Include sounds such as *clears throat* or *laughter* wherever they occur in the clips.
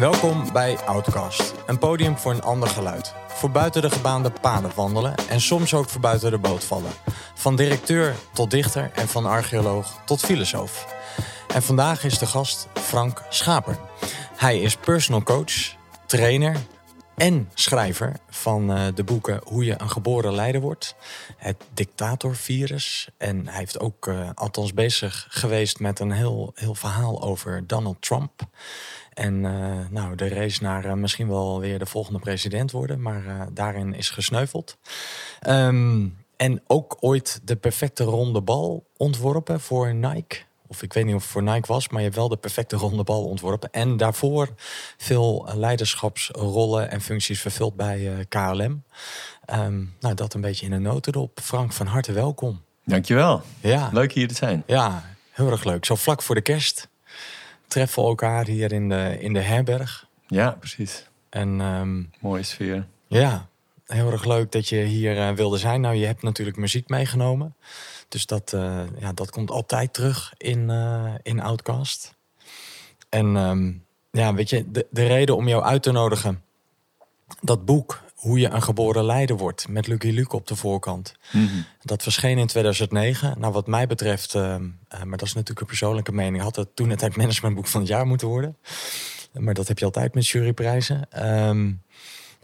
Welkom bij Outcast, een podium voor een ander geluid. Voor buiten de gebaande paden wandelen en soms ook voor buiten de boot vallen. Van directeur tot dichter en van archeoloog tot filosoof. En vandaag is de gast Frank Schaper. Hij is personal coach, trainer en schrijver van uh, de boeken Hoe je een geboren leider wordt, het dictatorvirus. En hij heeft ook uh, althans bezig geweest met een heel, heel verhaal over Donald Trump. En uh, nou, de race naar misschien wel weer de volgende president worden, maar daarin is gesneuveld. Um, en ook ooit de perfecte ronde bal ontworpen voor Nike of ik weet niet of het voor Nike was, maar je hebt wel de perfecte ronde bal ontworpen. En daarvoor veel leiderschapsrollen en functies vervuld bij uh, KLM. Um, ehm, nou, dat een beetje in een notendop. Frank, van harte welkom. Dankjewel. Ja. Leuk hier te zijn. Ja, heel erg leuk. Zo vlak voor de kerst treffen elkaar hier in de, in de herberg. Ja, precies. En, um, Mooie sfeer. Ja, heel erg leuk dat je hier uh, wilde zijn. Nou, je hebt natuurlijk muziek meegenomen. Dus dat, uh, ja, dat komt altijd terug in, uh, in Outcast. En um, ja, weet je, de, de reden om jou uit te nodigen, dat boek, Hoe je een geboren leider wordt, met Lucky Luke op de voorkant. Mm -hmm. Dat verscheen in 2009. Nou, wat mij betreft, uh, maar dat is natuurlijk een persoonlijke mening, had het toen het het managementboek van het jaar moeten worden. Maar dat heb je altijd met juryprijzen. Um,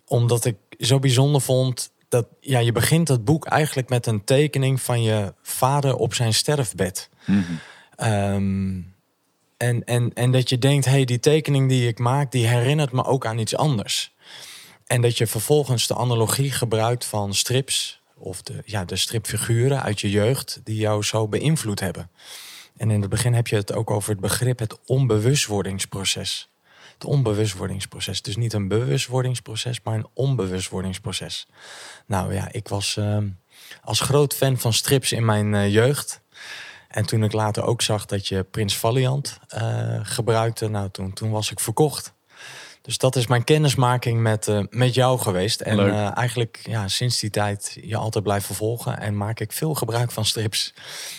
omdat ik zo bijzonder vond dat ja, je begint het boek eigenlijk met een tekening van je vader op zijn sterfbed. Mm -hmm. um, en, en, en dat je denkt, hey, die tekening die ik maak, die herinnert me ook aan iets anders. En dat je vervolgens de analogie gebruikt van strips of de, ja, de stripfiguren uit je jeugd die jou zo beïnvloed hebben. En in het begin heb je het ook over het begrip het onbewustwordingsproces het onbewustwordingsproces. Dus niet een bewustwordingsproces, maar een onbewustwordingsproces. Nou ja, ik was uh, als groot fan van strips in mijn uh, jeugd. En toen ik later ook zag dat je Prins Valiant uh, gebruikte, nou toen, toen was ik verkocht. Dus dat is mijn kennismaking met, uh, met jou geweest. En uh, eigenlijk ja, sinds die tijd je altijd blijven volgen. En maak ik veel gebruik van strips.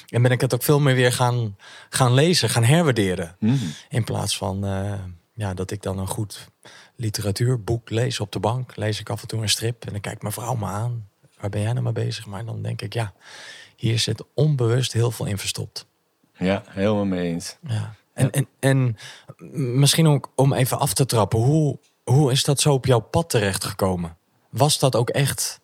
En ben ik het ook veel meer weer gaan, gaan lezen, gaan herwaarderen. Mm. In plaats van uh, ja, dat ik dan een goed literatuurboek lees op de bank. Lees ik af en toe een strip en dan kijkt mijn vrouw me aan. Waar ben jij nou mee bezig? Maar dan denk ik, ja, hier zit onbewust heel veel in verstopt. Ja, helemaal mee eens. Ja. En, en, en misschien ook om even af te trappen, hoe, hoe is dat zo op jouw pad terechtgekomen? Was dat ook echt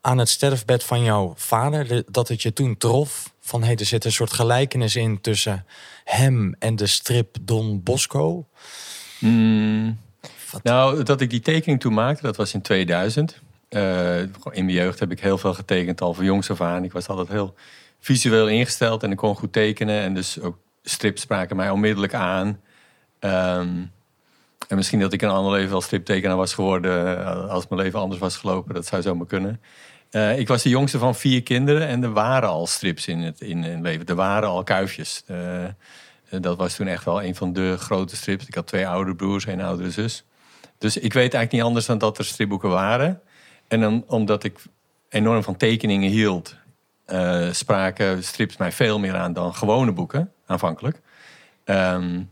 aan het sterfbed van jouw vader, dat het je toen trof? Van hey, er zit een soort gelijkenis in tussen hem en de strip Don Bosco. Mm, nou, dat ik die tekening toen maakte, dat was in 2000. Uh, in mijn jeugd heb ik heel veel getekend, al van jongs af aan. Ik was altijd heel visueel ingesteld en ik kon goed tekenen. En dus ook strips spraken mij onmiddellijk aan. Um, en misschien dat ik een ander leven wel striptekenaar was geworden eh, als mijn leven anders was gelopen. Dat zou zomaar kunnen. Uh, ik was de jongste van vier kinderen en er waren al strips in het, in het leven. Er waren al kuifjes. Uh, dat was toen echt wel een van de grote strips. Ik had twee oudere broers en een oudere zus. Dus ik weet eigenlijk niet anders dan dat er stripboeken waren. En dan, omdat ik enorm van tekeningen hield, uh, spraken strips mij veel meer aan dan gewone boeken, aanvankelijk. Um,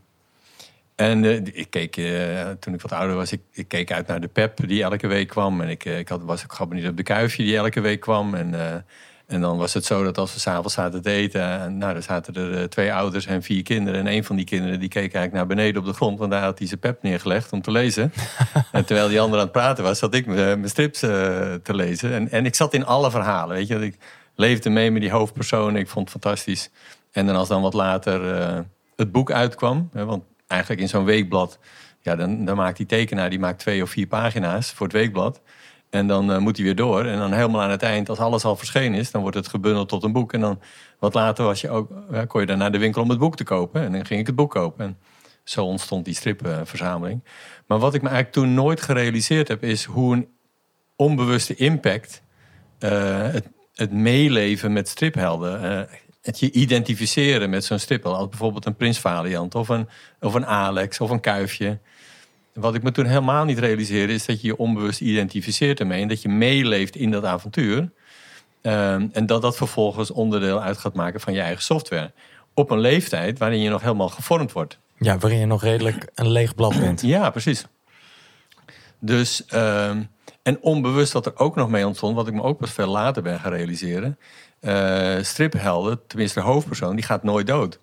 en uh, ik keek, uh, toen ik wat ouder was, ik, ik, keek uit naar de pep die elke week kwam. En ik, ik had, was ook geabonneerd op de kuifje die elke week kwam. En en dan was het zo dat als we s'avonds zaten te eten, en, nou, dan zaten er eh, twee ouders en vier kinderen. En een van die kinderen die keek eigenlijk naar beneden op de grond, want daar had hij zijn pep neergelegd om te lezen. *laughs* en terwijl die ander aan het praten was, zat ik mijn strips te lezen. En, en ik zat in alle verhalen, weet je. Ik leefde mee met die hoofdpersonen, ik vond het fantastisch. En dan als dan wat later uh, het boek uitkwam, hè, want eigenlijk in zo'n weekblad, ja, dan, dan maakt die tekenaar die maakt twee of vier pagina's voor het weekblad. En dan uh, moet hij weer door. En dan helemaal aan het eind, als alles al verschenen is, dan wordt het gebundeld tot een boek. En dan wat later was je ook, ja, kon je dan naar de winkel om het boek te kopen. En dan ging ik het boek kopen. En zo ontstond die stripverzameling. Maar wat ik me eigenlijk toen nooit gerealiseerd heb, is hoe een onbewuste impact uh, het, meeleven met striphelden. Het je identificeren met zo'n stripheld. Als bijvoorbeeld een Prins Valiant of een, of een Alex of een Kuifje. Wat ik me toen helemaal niet realiseerde, is dat je je onbewust identificeert ermee en dat je meeleeft in dat avontuur. Ehm, en dat dat vervolgens onderdeel uit gaat maken van je eigen software. Op een leeftijd waarin je nog helemaal gevormd wordt. Ja, waarin je nog redelijk een leeg blad bent. *clears throat* Ja, precies. Dus, ehm, en onbewust dat er ook nog mee ontstond, wat ik me ook pas veel later ben gaan realiseren. Uh, striphelden, tenminste de hoofdpersoon, die gaat nooit dood.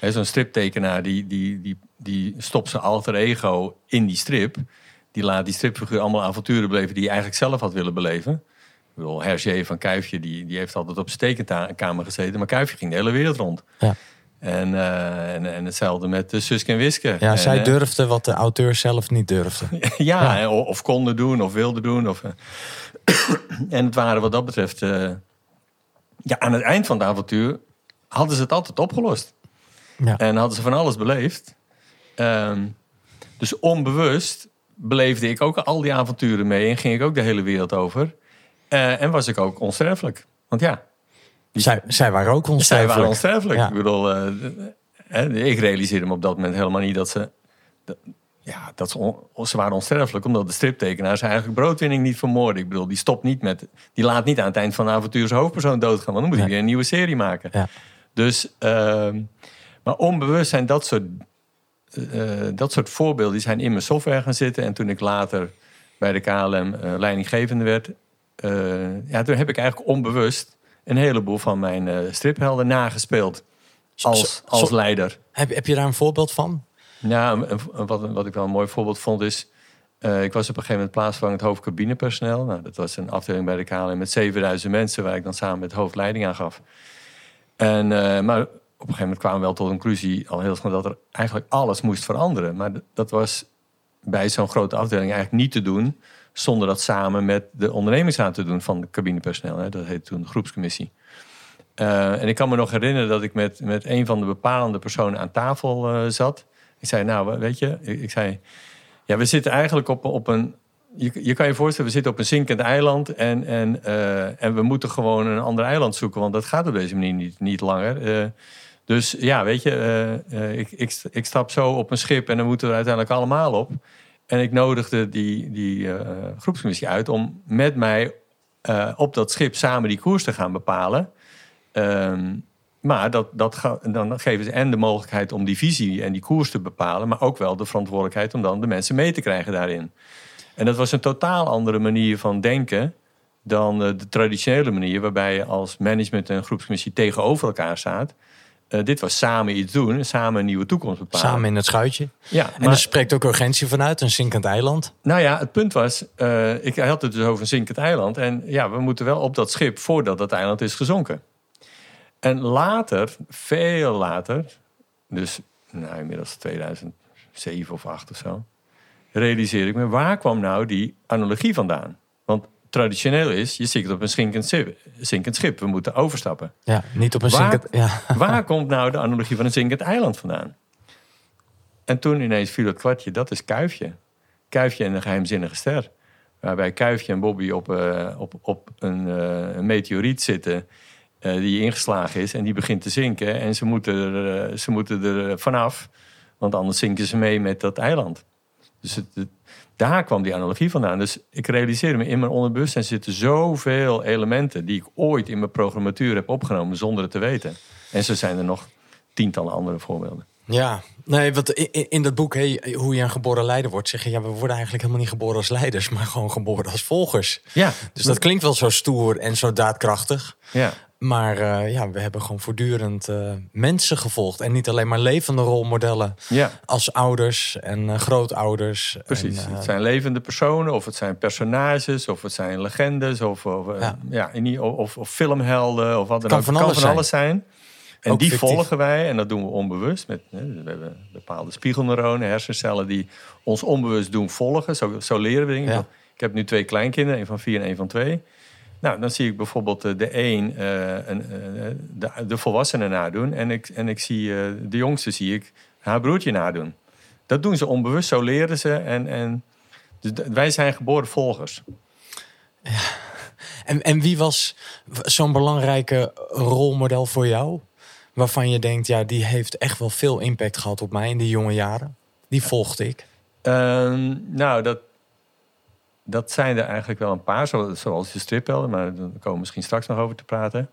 Zo'n striptekenaar die, die, die, die stopt zijn alter ego in die strip. Die laat die stripfiguur allemaal avonturen beleven die hij eigenlijk zelf had willen beleven. Ik bedoel, Hergé van Kuifje, die, die heeft altijd op zijn tekenkamer gezeten. Maar Kuifje ging de hele wereld rond. Ja. En, uh, en, en, hetzelfde met de Suske en Wiske. Ja, en, zij durfde wat de auteur zelf niet durfde. *laughs* ja, ja. Of, konden doen of wilden doen. Of, *coughs* en het waren wat dat betreft... Uh, ja, aan het eind van het avontuur hadden ze het altijd opgelost. Ja. En hadden ze van alles beleefd. Um, dus onbewust beleefde ik ook al die avonturen mee en ging ik ook de hele wereld over. Uh, en was ik ook onsterfelijk. Want ja. Zij, zij waren ook onsterfelijk. Zij waren onsterfelijk. Ik bedoel, uh, ik realiseerde me op dat moment helemaal niet dat ze. Ja, dat ze, waren onsterfelijk omdat de striptekenaars eigenlijk broodwinning niet vermoorden. Ik bedoel, die stopt niet met. Die laat niet aan het eind van de avontuur zijn hoofdpersoon doodgaan. Want dan moet hij weer een nieuwe serie maken. Ja. Dus. Uh, maar onbewust zijn dat soort uh, dat soort voorbeelden die zijn in mijn software gaan zitten. En toen ik later bij de KLM uh, eh, leidinggevende werd, ja, toen heb ik eigenlijk onbewust een heleboel van mijn striphelden nagespeeld. Als, als leider. Heb, heb je daar een voorbeeld van? Ja, wat, wat ik wel een mooi voorbeeld vond is... ik was op een gegeven moment plaatsvervangend hoofdcabinepersoneel. Nou, dat was een afdeling bij de KLM met 7000 mensen... waar ik dan samen met hoofdleiding aan gaf. En, maar op een gegeven moment kwamen we wel tot een conclusie al heel snel dat er eigenlijk alles moest veranderen. Maar dat was bij zo'n grote afdeling eigenlijk niet te doen zonder dat samen met de ondernemingsraad te doen van de cabinepersoneel. Hè. Dat heette toen de groepscommissie. Uh, en ik kan me nog herinneren dat ik met, met een van de bepalende personen aan tafel zat. Ik zei, nou, weet je, ik, zei, ja, we zitten eigenlijk op, op een. Je, je kan je voorstellen, we zitten op een zinkend eiland en, en, uh, en we moeten gewoon een ander eiland zoeken, want dat gaat op deze manier niet, niet langer. Dus ja, weet je, uh, ik, ik, ik, stap zo op een schip en dan moeten we uiteindelijk allemaal op. En ik nodigde die, die groepscommissie uit om met mij op dat schip samen die koers te gaan bepalen. Um, maar dat, dat dan geven ze en de mogelijkheid om die visie en die koers te bepalen, maar ook wel de verantwoordelijkheid om dan de mensen mee te krijgen daarin. En dat was een totaal andere manier van denken dan de traditionele manier, waarbij je als management en groepscommissie tegenover elkaar staat. Uh, dit was samen iets doen, samen een nieuwe toekomst bepalen. Samen in het schuitje. Ja, en er spreekt ook urgentie vanuit, een zinkend eiland. Nou ja, het punt was, uh, ik had het dus over een zinkend eiland. En ja, we moeten wel op dat schip voordat dat eiland is gezonken. En later, veel later, dus nou, inmiddels 2007 of 8 of zo, realiseerde ik me, waar kwam nou die analogie vandaan? Want traditioneel is, je zit op een zinkend schip, zinkend schip. We moeten overstappen. Ja, niet op een waar, zinkend... Ja. *laughs* Waar komt nou de analogie van een zinkend eiland vandaan? En toen ineens viel het kwartje, dat is Kuifje. Kuifje en de geheimzinnige ster. Waarbij Kuifje en Bobby op, uh, op, op een, uh, een, meteoriet zitten... Uh, die ingeslagen is en die begint te zinken. En ze moeten er, ze moeten er vanaf, want anders zinken ze mee met dat eiland. Dus het, het daar kwam die analogie vandaan. Dus ik realiseerde me in mijn onderbewustzijn zitten zoveel elementen die ik ooit in mijn programmatuur heb opgenomen zonder het te weten. En zo zijn er nog tientallen andere voorbeelden. Ja, nee, wat in, in dat boek, hey, hoe je een geboren leider wordt, zeg je, ja, we worden eigenlijk helemaal niet geboren als leiders, *laughs* maar gewoon geboren als volgers. Ja. Dus dat klinkt wel zo stoer en zo daadkrachtig. Ja. Maar uh, ja, we hebben gewoon voortdurend uh, mensen gevolgd. En niet alleen maar levende rolmodellen. Ja. Als ouders en uh, grootouders. Precies. En, het zijn levende personen, of het zijn personages, of het zijn legendes, of, of, ja. ja in, of, of filmhelden, of wat dan ook. Van het kan van alles zijn. En die volgen wij, en dat doen we onbewust. Met, we hebben bepaalde spiegelneuronen, hersencellen die ons onbewust doen volgen. Zo, zo leren we dingen. Ik heb nu twee kleinkinderen, een van vier en een van twee. Nou, dan zie ik bijvoorbeeld eh, de een uh, een, uh, de, de volwassene nadoen. En ik, en ik zie de jongste zie ik haar broertje nadoen. Dat doen ze onbewust, zo leren ze. En, en, dus wij zijn geboren volgers. Ja. En, en wie was zo'n belangrijke rolmodel voor jou? Waarvan je denkt, ja, die heeft echt wel veel impact gehad op mij in die jonge jaren. Die volgde ik. Ehm, nou, dat, dat zijn er eigenlijk wel een paar, zoals de striphelden, maar daar komen we misschien straks nog over te praten.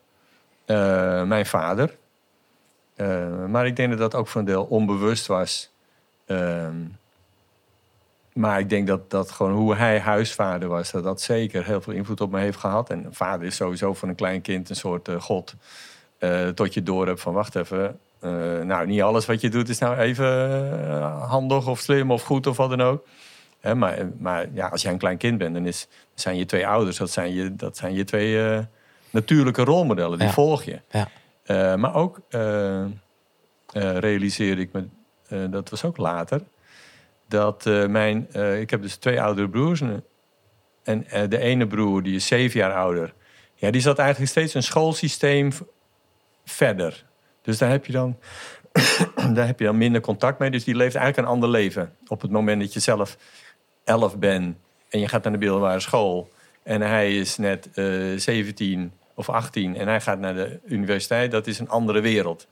Uh, mijn vader. Uh, maar ik denk dat dat ook voor een deel onbewust was. Uh, maar ik denk dat, dat gewoon hoe hij huisvader was, dat dat zeker heel veel invloed op me heeft gehad. En vader is sowieso van een klein kind een soort uh, god. Tot je door hebt van wacht even. Nou, niet alles wat je doet is nou even handig of slim of goed of wat dan ook. Hè, maar maar ja, als jij een klein kind bent, dan is, zijn je twee ouders, dat zijn je, dat zijn je twee natuurlijke rolmodellen. Die volg je. Ja. maar ook realiseerde ik me, dat was ook later dat uh, mijn, uh, ik heb dus twee oudere broers. En, en uh, de ene broer, die is zeven jaar ouder. Ja, die zat eigenlijk steeds een schoolsysteem verder. Dus daar heb je dan, *clears throat* daar heb je dan minder contact mee. Dus die leeft eigenlijk een ander leven. Op het moment dat je zelf elf bent en je gaat naar de middelbare school. En hij is net 17 of 18 en hij gaat naar de universiteit. Dat is een andere wereld.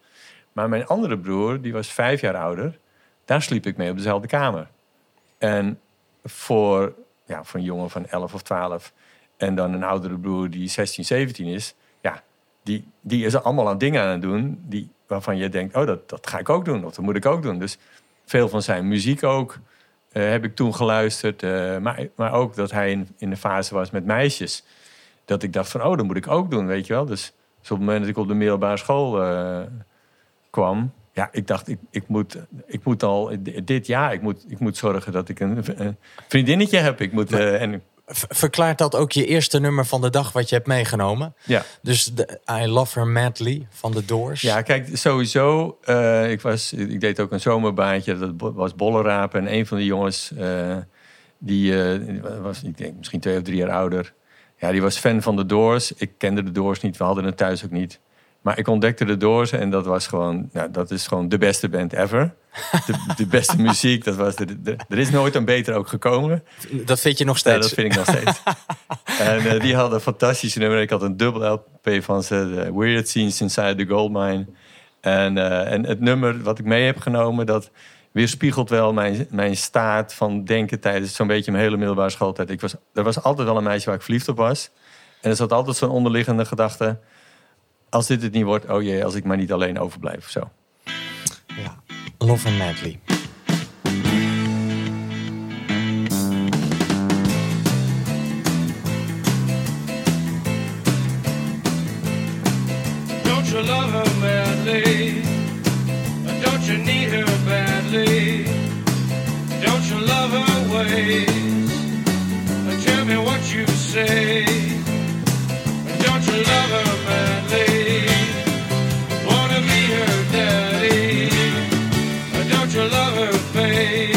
Maar mijn andere broer, die was vijf jaar ouder daar sliep ik mee op dezelfde kamer. En voor, ja, voor een jongen van 11 of 12 en dan een oudere broer die 16, 17 is, ja, die, die is allemaal aan dingen aan het doen die, waarvan je denkt, oh, dat, dat ga ik ook doen of dat moet ik ook doen. Dus veel van zijn muziek ook uh, heb ik toen geluisterd, uh, maar, maar ook dat hij in, in de fase was met meisjes. Dat ik dacht van, oh, dat moet ik ook doen, weet je wel. Dus, dus op het moment dat ik op de middelbare school uh, kwam, ja, ik dacht, ik, ik, moet, ik moet al dit jaar, ik moet, ik moet zorgen dat ik een, vriendinnetje heb. Ik moet, en, Verklaart dat ook je eerste nummer van de dag wat je hebt meegenomen? Ja. Dus de, I Love Her Madly van de Doors. Ja, kijk, sowieso. Uh, ik, was, ik deed ook een zomerbaantje, dat was bollenrapen. En een van de jongens, uh, die was, ik denk, misschien twee of drie jaar ouder. Ja, die was fan van de Doors. Ik kende de Doors niet, we hadden het thuis ook niet. Maar ik ontdekte de Doors en dat was gewoon, nou, dat is gewoon de beste band ever. De, de beste *laughs* muziek, dat was de, er is nooit een beter ook gekomen. Dat vind je nog steeds? Ja, dat vind ik nog steeds. *laughs* en uh, die hadden een fantastische nummer. Ik had een dubbel LP van ze, Weird Scenes Inside the Goldmine. En, uh, en het nummer wat ik mee heb genomen, dat weerspiegelt wel mijn, mijn staat van denken tijdens zo'n beetje mijn hele middelbare schooltijd. Ik was, er was altijd wel een meisje waar ik verliefd op was. En er zat altijd zo'n onderliggende gedachte als dit het niet wordt, oh jee, als ik maar niet alleen overblijf of zo. Ja, Love and Madly. Don't you love her madly? Don't you need her badly? Don't you love her ways? Tell me what you say. your lover, babe.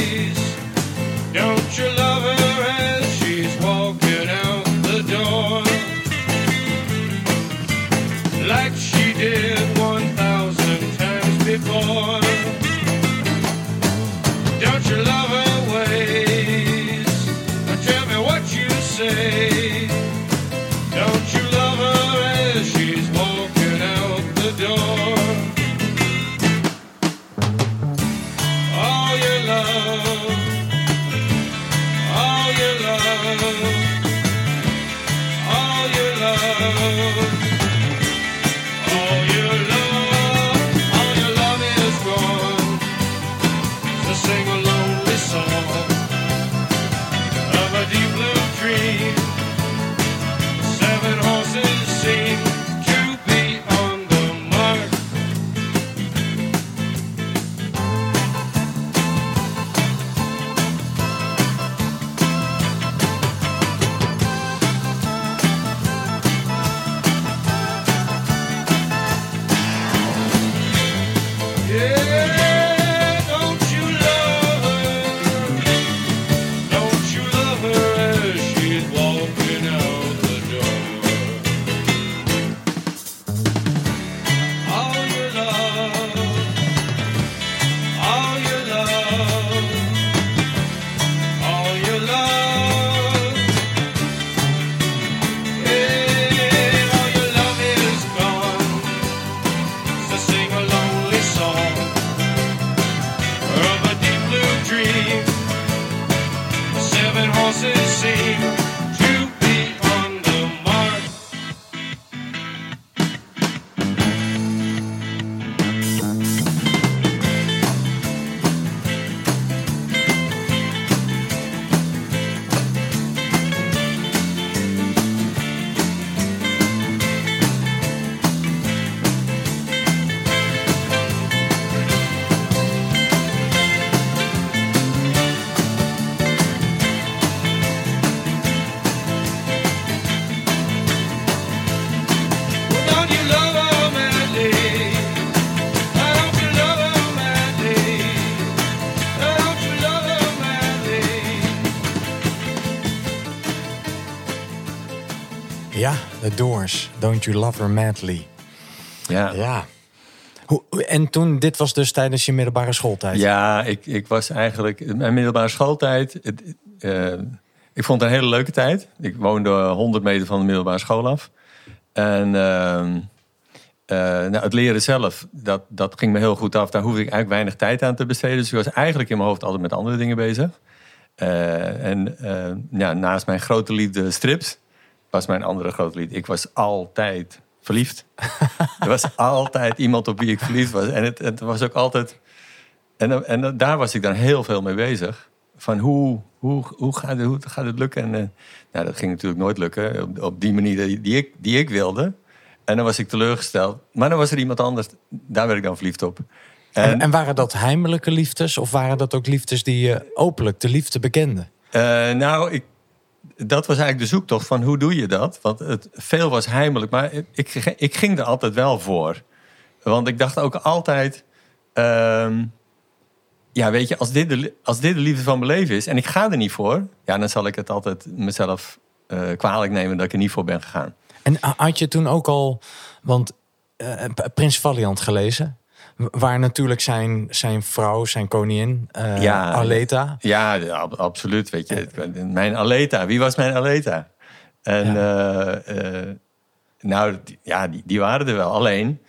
Doors, Don't You Love Her Madly. Ja. Ja. Hoe, en toen, dit was dus tijdens je middelbare schooltijd? Ja, ik, ik was eigenlijk... Mijn middelbare schooltijd... Het, uh, ik vond het een hele leuke tijd. Ik woonde 100 meter van de middelbare school af. En uh, uh, nou, het leren zelf, dat, dat ging me heel goed af. Daar hoefde ik eigenlijk weinig tijd aan te besteden. Dus ik was eigenlijk in mijn hoofd altijd met andere dingen bezig. Uh, en ja, naast mijn grote liefde strips was mijn andere grote liefde. Ik was altijd verliefd. er was altijd iemand op wie ik verliefd was. En het, het was ook altijd. En, en daar was ik dan heel veel mee bezig. Van hoe, hoe, hoe, gaat, het, hoe gaat het lukken? En uh, nou, dat ging natuurlijk nooit lukken. Op, op die manier die, die, ik, die ik wilde. En dan was ik teleurgesteld. Maar dan was er iemand anders. Daar werd ik dan verliefd op. En, en, en waren dat heimelijke liefdes? Of waren dat ook liefdes die je openlijk de liefde bekende? Uh, nou, ik, dat was eigenlijk de zoektocht van hoe doe je dat? Want het, veel was heimelijk, maar ik, ik ging er altijd wel voor. Want ik dacht ook altijd... Uh, ja, weet je, als dit, de, als dit de liefde van mijn leven is... en ik ga er niet voor... ja, dan zal ik het altijd mezelf uh, kwalijk nemen dat ik er niet voor ben gegaan. En had je toen ook al... Want uh, Prins Valiant gelezen... Waar natuurlijk zijn, zijn vrouw, zijn koningin, uh, ja, Aleta. Ja, absoluut. Weet je, mijn Aleta. Wie was mijn Aleta? En ja. uh, uh, nou, ja, die, die, waren er wel. Alleen,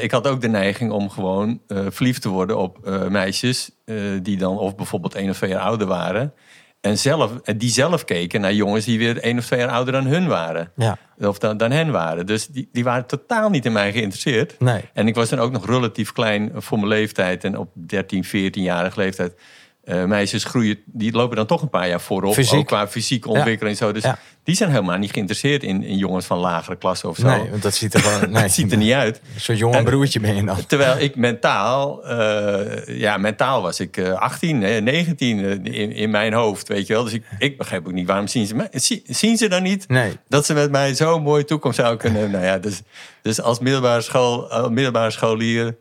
ik had ook de neiging om gewoon verliefd te worden op meisjes die dan of bijvoorbeeld één of twee jaar ouder waren. En zelf, die zelf keken naar jongens die weer één of twee jaar ouder dan hun waren. Ja. Of dan, dan hen waren. Dus die, die waren totaal niet in mij geïnteresseerd. Nee. En ik was dan ook nog relatief klein voor mijn leeftijd. En op 13, 14-jarige leeftijd. Uh, meisjes groeien, die lopen dan toch een paar jaar voorop. Fysiek. Ook qua fysieke ontwikkeling en zo. Dus Ja. die zijn helemaal niet geïnteresseerd in, in jongens van lagere klasse of zo. Nee, want dat ziet er gewoon *laughs* nee, dat ziet er niet uit. Zo'n jonge En- broertje ben je dan. Terwijl ik mentaal, eh, ja, mentaal was ik eh, 18, eh, 19 eh, in, in mijn hoofd, weet je wel. Dus ik, ik begreep ook niet, waarom zien ze mij? Zie- zien ze dan niet Nee. dat ze met mij zo'n mooie toekomst zou kunnen Nou ja, dus, dus als middelbare, school, eh, middelbare scholier,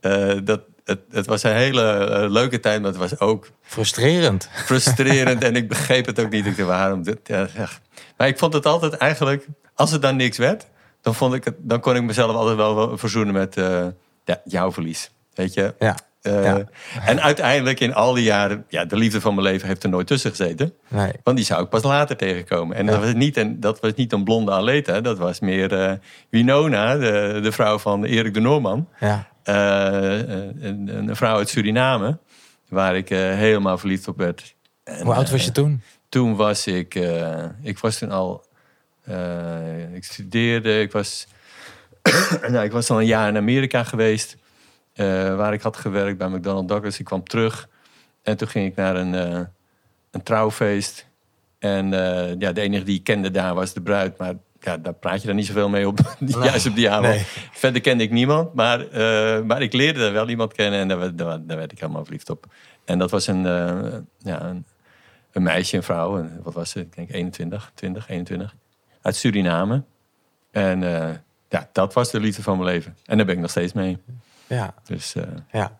eh, dat, het, het was een hele eh, leuke tijd, maar het was ook Frustrerend. frustrerend en *laughs* ik begreep het ook niet. Ik dacht, waarom dit? Ja. Maar ik vond het altijd eigenlijk, als het dan niks werd, dan, vond ik het, dan kon ik mezelf altijd wel verzoenen met eh, ja, jouw verlies. Weet je? Ja. Eh, Ja. En uiteindelijk in al die jaren, ja, de liefde van mijn leven heeft er nooit tussen gezeten. Nee. Want die zou ik pas later tegenkomen. En dat, was niet een, dat was niet een blonde Aleta, dat was meer Winona, de, de vrouw van Erik de Noorman. Ja. Eh, een, een vrouw uit Suriname, waar ik eh, helemaal verliefd op werd. En, Hoe oud was eh, je toen? toen was ik, eh, ik was toen al, eh, ik studeerde, ik was, *coughs* nou, ik was al een jaar in Amerika geweest, eh, waar ik had gewerkt bij McDonnell Douglas. Ik kwam terug en toen ging ik naar een, eh, een trouwfeest. En eh, ja, de enige die ik kende daar was de bruid, maar ja, daar praat je dan niet zoveel mee op, *laughs* juist op die avond. Nee. Verder kende ik niemand, maar, eh, maar ik leerde er wel iemand kennen en daar, werd- daar, daar werd ik helemaal verliefd op. En dat was een, eh, ja, een, een meisje, een vrouw, en wat was ze? Ik denk 21, 20, 21, uit Suriname. En eh, ja, dat was de liefde van mijn leven. En daar ben ik nog steeds mee. Ja. Dus, Ja.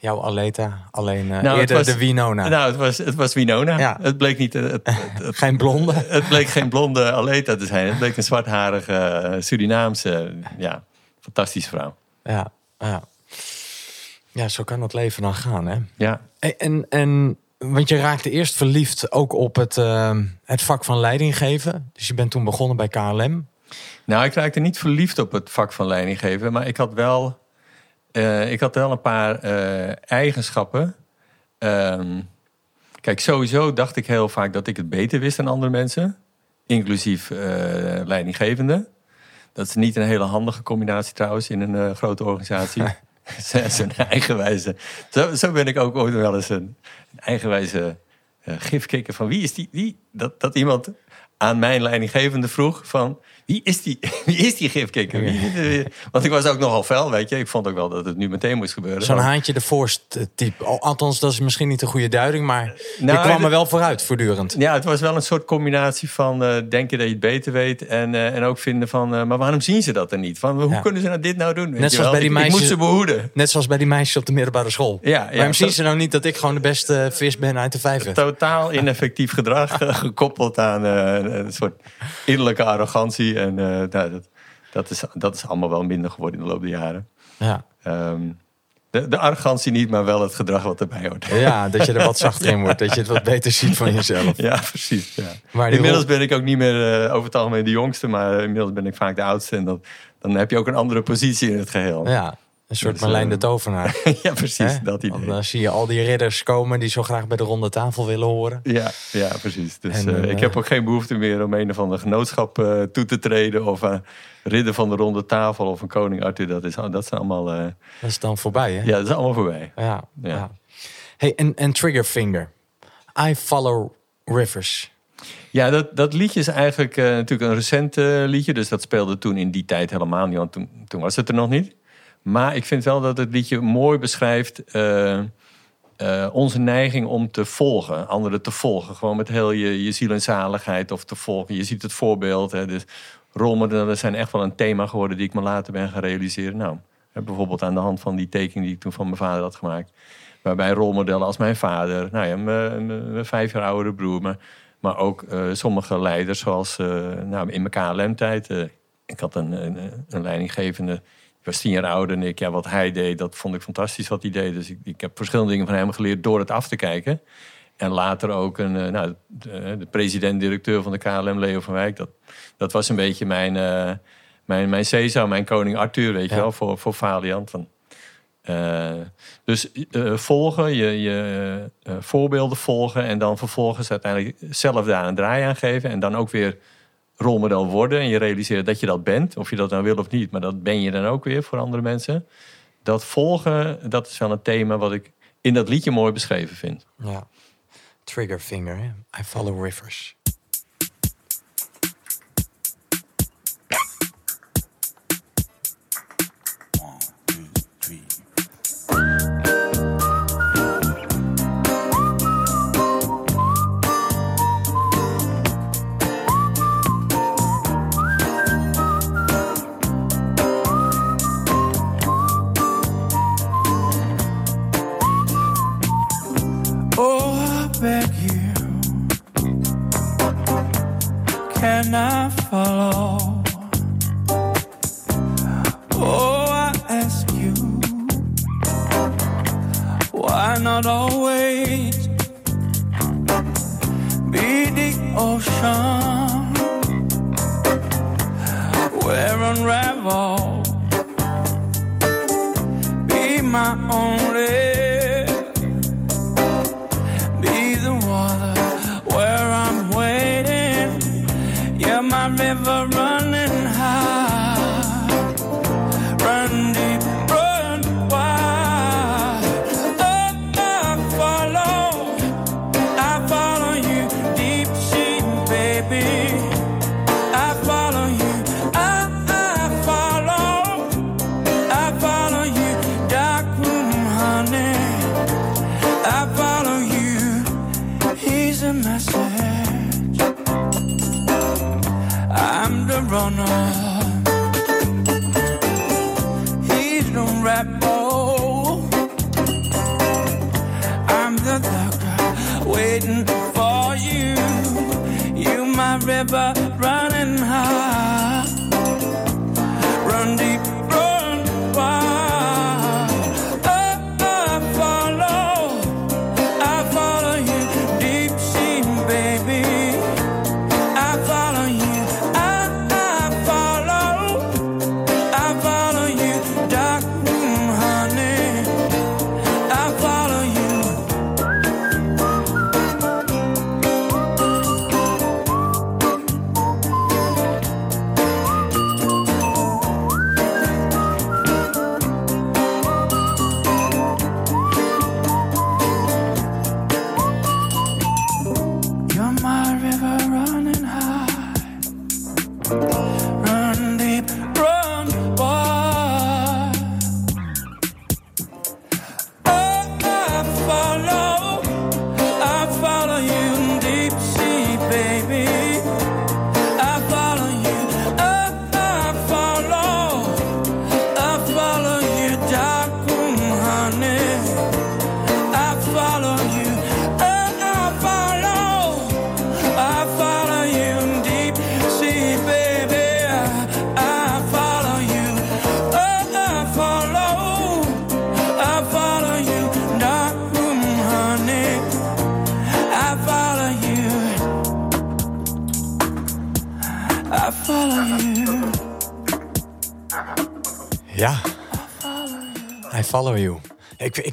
Jouw Aleta, alleen Nou, het eerder was- de Winona. Nou, het was, het was Winona. Ja. Het bleek niet... eh, Het, het, *laughs* het, Geen blonde. het bleek geen blonde Aleta te zijn. Het bleek een zwartharige eh, Surinaamse, ja, fantastische vrouw. Ja, ja. Ja, zo kan het leven dan gaan, hè? Ja, En, en, want je raakte eerst verliefd ook op het, het vak van leiding geven. Dus je bent toen begonnen bij KLM. Nou, ik raakte niet verliefd op het vak van leidinggeven, maar ik had wel, eh, ik had wel een paar eh, eigenschappen. Ehm, kijk, sowieso dacht ik heel vaak dat ik het beter wist dan andere mensen, inclusief eh, leidinggevende. Dat is niet een hele handige combinatie trouwens in een grote organisatie. *laughs* *laughs* Zo- Zo'n eigenwijze. Zo, zo ben ik ook ooit wel eens een, een eigenwijze gifkikker van wie is die? Wie? Dat, dat iemand aan mijn leidinggevende vroeg van... wie is die, *laughs* wie is die gifkikker? Wie, want ik was ook nogal fel, weet je. Ik vond ook wel dat het nu meteen moest gebeuren. Zo'n haantje de voorst type. Althans, dat is misschien niet een goede duiding, maar nou, je kwam er wel vooruit voortdurend. Ja, het was wel een soort combinatie van uh, denken dat je het beter weet en, uh, en ook vinden van, uh, maar waarom zien ze dat er niet? Van, hoe kunnen ze nou dit nou doen? Net zoals bij die meisjes, ik moet ze behoeden. Net zoals bij die meisjes op de middelbare school. Ja, ja, waarom zien ze nou niet dat ik gewoon de beste vis ben uit de vijver? Totaal ineffectief gedrag, gekoppeld aan een soort innerlijke arrogantie en nou, dat, dat, is, dat is allemaal wel minder geworden in de loop der jaren. Ja. Um, de, de arrogantie niet, maar wel het gedrag wat erbij hoort. Ja, *laughs* dat je er wat zachter in wordt. Dat je het wat beter ziet van jezelf. Ja, precies. Ja. Maar inmiddels ben ik ook niet meer uh, over het algemeen de jongste. Maar inmiddels ben ik vaak de oudste. En dat, dan heb je ook een andere positie in het geheel. Ja, een soort dus, Marlijn de eh, Tovenaar. *laughs* ja, precies. Dat idee. Dan zie je al die ridders komen die zo graag bij de ronde tafel willen horen. Ja, ja precies. Dus en, uh, ik heb ook geen behoefte meer om een of ander genootschap uh, toe te treden. Of uh, ridder van de ronde tafel of een koning Arthur. Dat is, dat is allemaal... dat is dan voorbij, hè? Ja, dat is allemaal voorbij. Ja, ja. Hey, en, en Triggerfinger. I Follow Rivers. Ja, dat, dat liedje is eigenlijk natuurlijk een recent liedje. Dus dat speelde toen in die tijd helemaal niet. Want toen, toen was het er nog niet. Maar ik vind wel dat het liedje mooi beschrijft uh, uh, onze neiging om te volgen, anderen te volgen. Gewoon met heel je, je ziel en zaligheid of te volgen. Je ziet het voorbeeld. Hè, dus rolmodellen zijn echt wel een thema geworden die ik me later ben gaan realiseren. Nou, bijvoorbeeld aan de hand van die tekening die ik toen van mijn vader had gemaakt. Waarbij rolmodellen als mijn vader, nou ja, mijn, mijn vijf jaar oudere broer, maar, maar ook uh, sommige leiders zoals nou, in mijn KLM-tijd. ik had een, een, een leidinggevende was tien jaar ouder en ik, ja, wat hij deed, dat vond ik fantastisch wat hij deed. Dus ik, ik heb verschillende dingen van hem geleerd door het af te kijken. En later ook een, uh, nou, de, de president-directeur van de KLM, Leo van Wijk. Dat, dat was een beetje mijn, uh, mijn, mijn Caesar, mijn koning Arthur, weet je wel, voor, voor Valiant. Van, uh, dus volgen, je, je voorbeelden volgen en dan vervolgens uiteindelijk zelf daar een draai aan geven. En dan ook weer rolmodel worden en je realiseert dat je dat bent, of je dat nou wil of niet, maar dat ben je dan ook weer voor andere mensen. Dat volgen, dat is wel een thema wat ik in dat liedje mooi beschreven vind. Ja. Trigger finger, I follow rivers.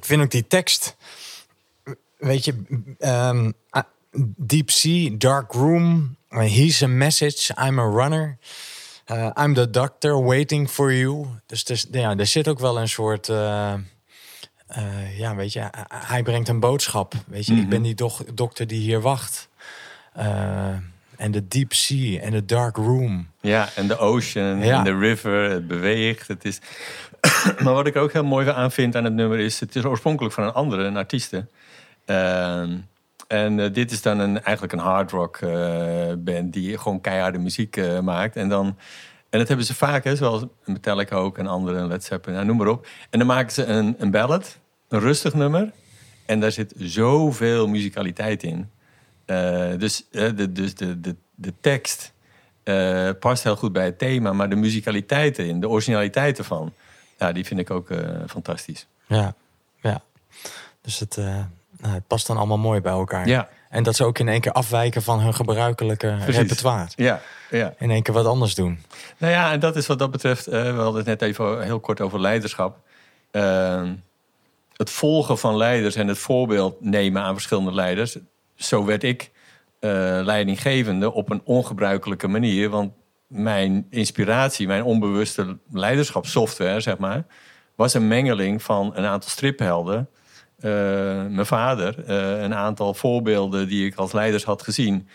Ik, vind ook die tekst. Weet je, um, Deep Sea, Dark Room. He's a message, I'm a runner. Uh, I'm the doctor waiting for you. Dus, dus ja, er zit ook wel een soort. Uh, uh, ja, weet je, hij brengt een boodschap. Weet je, ik ben die dokter die hier wacht. En de deep sea en de dark room. Ja, en de ocean en de river. Het beweegt. Het is... *coughs* maar wat ik ook heel mooi aan vind aan het nummer is... het is oorspronkelijk van een andere, een artieste. Ehm, en uh, dit is dan een, eigenlijk een hard rock uh, band... die gewoon keiharde muziek uh, maakt. En dan... En dat hebben ze vaak, hè, zoals Metallica ook en andere, Led Zeppelin, nou, noem maar op. En dan maken ze een, een ballad, een rustig nummer. En daar zit zoveel muzikaliteit in. Dus, de, dus de, de, de tekst past heel goed bij het thema, maar de muzikaliteit erin, de originaliteit ervan, ja, die vind ik ook uh, fantastisch. Ja, ja. Dus het, nou, het past dan allemaal mooi bij elkaar. Ja. En dat ze ook in één keer afwijken van hun gebruikelijke Precies. repertoire. Ja, ja. In één keer wat anders doen. Nou ja, en dat is wat dat betreft, we hadden het net even heel kort over leiderschap. Ehm, het volgen van leiders en het voorbeeld nemen aan verschillende leiders zo werd ik uh, leidinggevende op een ongebruikelijke manier. Want mijn inspiratie, mijn onbewuste leiderschapssoftware, zeg maar, was een mengeling van een aantal striphelden. Uh, mijn vader, uh, een aantal voorbeelden die ik als leiders had gezien.